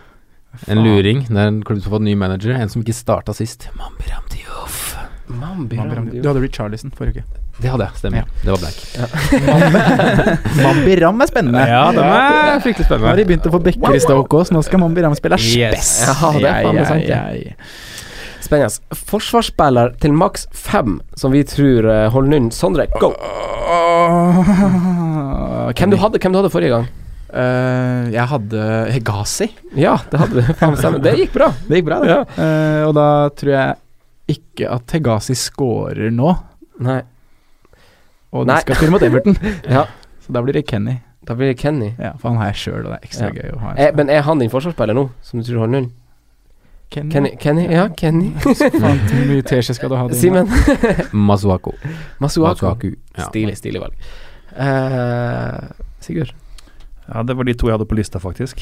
en luring. Det er en klubb som har fått ny manager. En som ikke starta sist. Mambiram Diouf. Mambi, Mambi Ram- Rambi. Du hadde Richarlison forrige uke. Det hadde jeg, stemmer. Ja. Det var bleik. [laughs] Mambi Ram er spennende. Ja, det er fryktelig spennende. Nå har de begynt å få backer i Stoke også, så nå skal Mambi Ram spille Yes. spess. Ja, det er faen meg sant, ai. Spennende. Forsvarsspiller til maks fem, som vi tror eh, holder nunn. Sondre, go! Hvem du hadde, hvem du hadde forrige gang? Uh, jeg hadde Hegazi. Ja, det hadde du. Det gikk bra. Det gikk bra, det. Eh, og da tror jeg ikke at Tegasi scorer nå. Nei. Og Nei. de skal spille mot Everton, [laughs] Ja, så da blir det Kenny. da blir det Kenny. Ja, For han har jeg sjøl, og det er ekstra Ja. gøy å ha. en Eh, sånn. men er han din forsvarsspiller nå, som du tror har null? Kenny, Kenny? Kenny? Ja, Kenny. [laughs] Faen, hvor mye teskje skal du ha? Simen. [laughs] Masuako. Masuaku. Masuaku. Ja. Stilig, stilig valg. Uh, Sigurd. Ja, det var de to jeg hadde på lista, faktisk.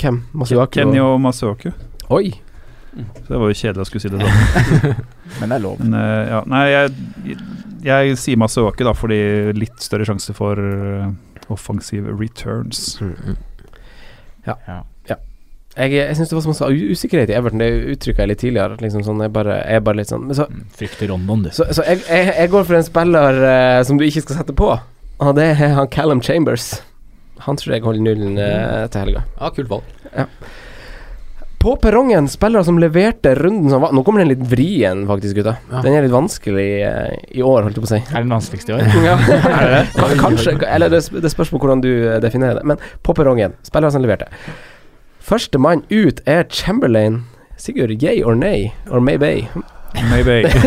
Hvem? Masuaku? Kenny og Masuaku Oi. Så det var jo kjedelig å skulle si det sånn. [laughs] Men det er lov. Men eh, ja, nei, jeg, jeg sier Masuaki, da, fordi litt større sjanse for eh, offensive returns. Mm. Ja. Jeg, jeg syns det var så masse usikkerhet i Everton. Det uttrykka jeg litt tidligere. Liksom sånn, jeg, bare, jeg bare litt sånn Men så, Mm, Frykter Rondon, du. så, så jeg, jeg, jeg går for en spiller uh, som du ikke skal sette på. Og det er han Callum Chambers. Han tror jeg holder nullen uh, til helga. Ja, kult valg. På perrongen, spillere som leverte runden som var Nå kommer den litt vrien, faktisk, gutta. Ja. Den er litt vanskelig eh, i år, holdt jeg på å si. Er den vanskeligste i år? [laughs] Ja, [laughs] er det det? Kanskje, eller det, det spørs på hvordan du eh, definerer det. Men på perrongen, spillere som leverte. Første mann ut er Chamberlain. Sigurd, yay or nay? Or maybe? Maybe. skal,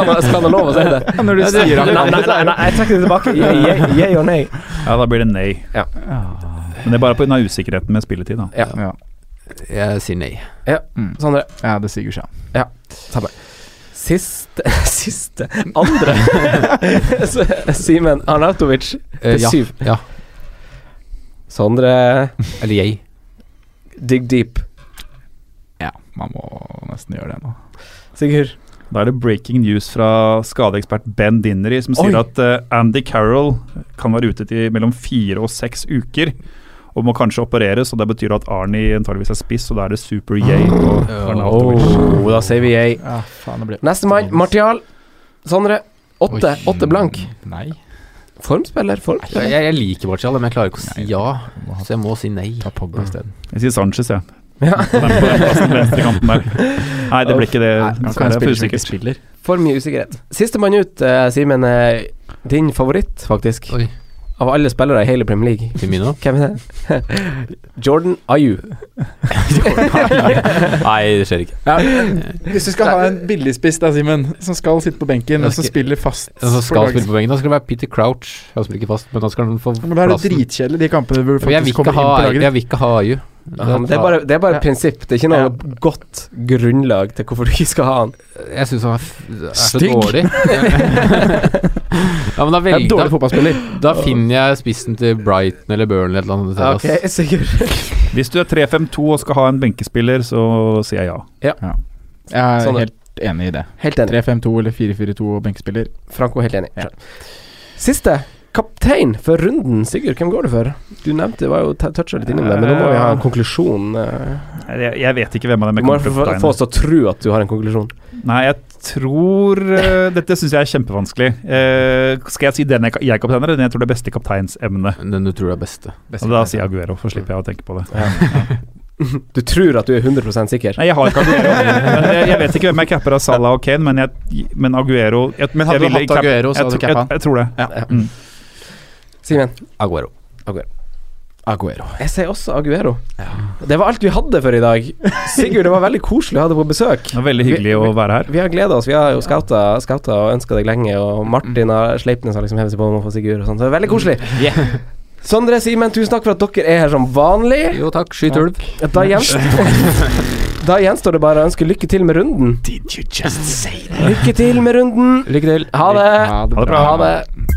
[laughs] han, skal han ha lov å si det? Når du sier sier nei, nei, nei, nei, jeg trekker det tilbake. Yay, yay, yay or nay? Ja, da blir det nei. Ja. Men det er bare pga. usikkerheten med spilletid, da. Ja. Ja. Jeg sier nei. Mm. Sondre, ja, det sier seg. tabbe. Siste [laughs] Siste Andre [laughs] Simen Arnautovic Eh, til ja. syv. ja. Sondre Eller jeg. Dig deep. Ja, man må nesten gjøre det nå. Sigurd. Da er det breaking news fra skadeekspert Ben Dinnery, som sier Oi. at uh, Andy Carroll kan være ute til mellom fire og seks uker. Og må kanskje opereres, og det betyr at Arnie antageligvis er spiss, og da er det super yay på Arnautovic. Oh, da sier vi yay. Ja, Nestemann, Martial. Sondre. Åtte. Åtte blank. Nei. Formspiller, Jeg, formspiller. jeg liker Martial, men jeg klarer ikke å si Nei. ja. Så jeg må si nei. Ta Pogba isteden. Jeg sier Sanchez, jeg. Ja. På den, på den [laughs] venstre kanten der. Nei, det blir ikke det. Er spille for ikke usikkert. spiller. For mye usikkerhet. Sistemann ut, uh, Simen. eh, din favoritt, faktisk. Oi. Av alle spillere i hele Premier League. Firmino? Hvem er det? Jordan Ayu. [laughs] Nei, det skjer ikke. Ja, hvis du skal ha en billigspiss da, Simen, som skal sitte på benken, og som spiller fast Den som skal spille på benken, da skal det være Peter Crouch. Han spiller ikke fast, men da skal han få Men da er det plassen. dritkjedelig, de kampene hvor du burde faktisk kommer inn på laget. jeg vil ikke ha Ayu. Ja, det er bare, det er bare Ja. et prinsipp. Det er ikke noe Ja. godt grunnlag til hvorfor du ikke skal ha han. Jeg syns han er, f- er så dårlig. [laughs] ja, men da, velger, er dårlig fotballspiller. da finner jeg spissen til Brighton eller Burnley eller noe sånt. Ok, Sigurd. [laughs] Hvis du er 3-5-2 og skal ha en benkespiller, så sier jeg ja. Jeg er Sånn helt enig i det. 3-5-2 eller 4-4-2 og benkespiller. Franco helt enig. Ja. Siste. Kaptein for runden. Sigurd, hvem går du for? Du nevnte det var jo toucha litt innom det, men nå må vi ha en konklusjon. eh. Jeg, jeg vet ikke hvem av dem jeg må kommer til å få få oss til å tro at du har en konklusjon. Nei, jeg tror uh, Dette syns jeg er kjempevanskelig. Uh, skal jeg si den jeg, jeg kapteiner, eller den jeg tror det beste kapteinsemnet? Den du tror er beste. Og da sier Aguero, for slipper jeg å tenke på det. [laughs] Du tror at du er 100 sikker? Nei, jeg har ikke Aguero. jeg, jeg vet ikke hvem jeg capper av Salah og Kane, men, jeg, men Aguero jeg, Men hadde jeg du hatt Aguero, så hadde du cappa han? jeg, tror det. Ja. Mm. Simen? Aguero. Aguero. Aguero. Jeg sier også Aguero. Ja. Det var alt vi hadde for i dag. Sigurd, det var veldig koselig å ha deg på besøk. Det var veldig hyggelig å være her. Vi har gleda oss. Vi har jo scouta, scouta og ønska deg lenge, og Martin og Sleipnes har liksom hevet seg på om å få Sigurd og sånn, så det er veldig koselig. Yeah. Sondre, Simen, tusen takk for at dere er her som vanlig. Jo takk, skyt ulv. Da [laughs] da gjenstår det bare å ønske lykke til med runden. Did you just say that? Lykke til med runden. Lykke til. Ha det. Ha det Ha det bra. Ha det.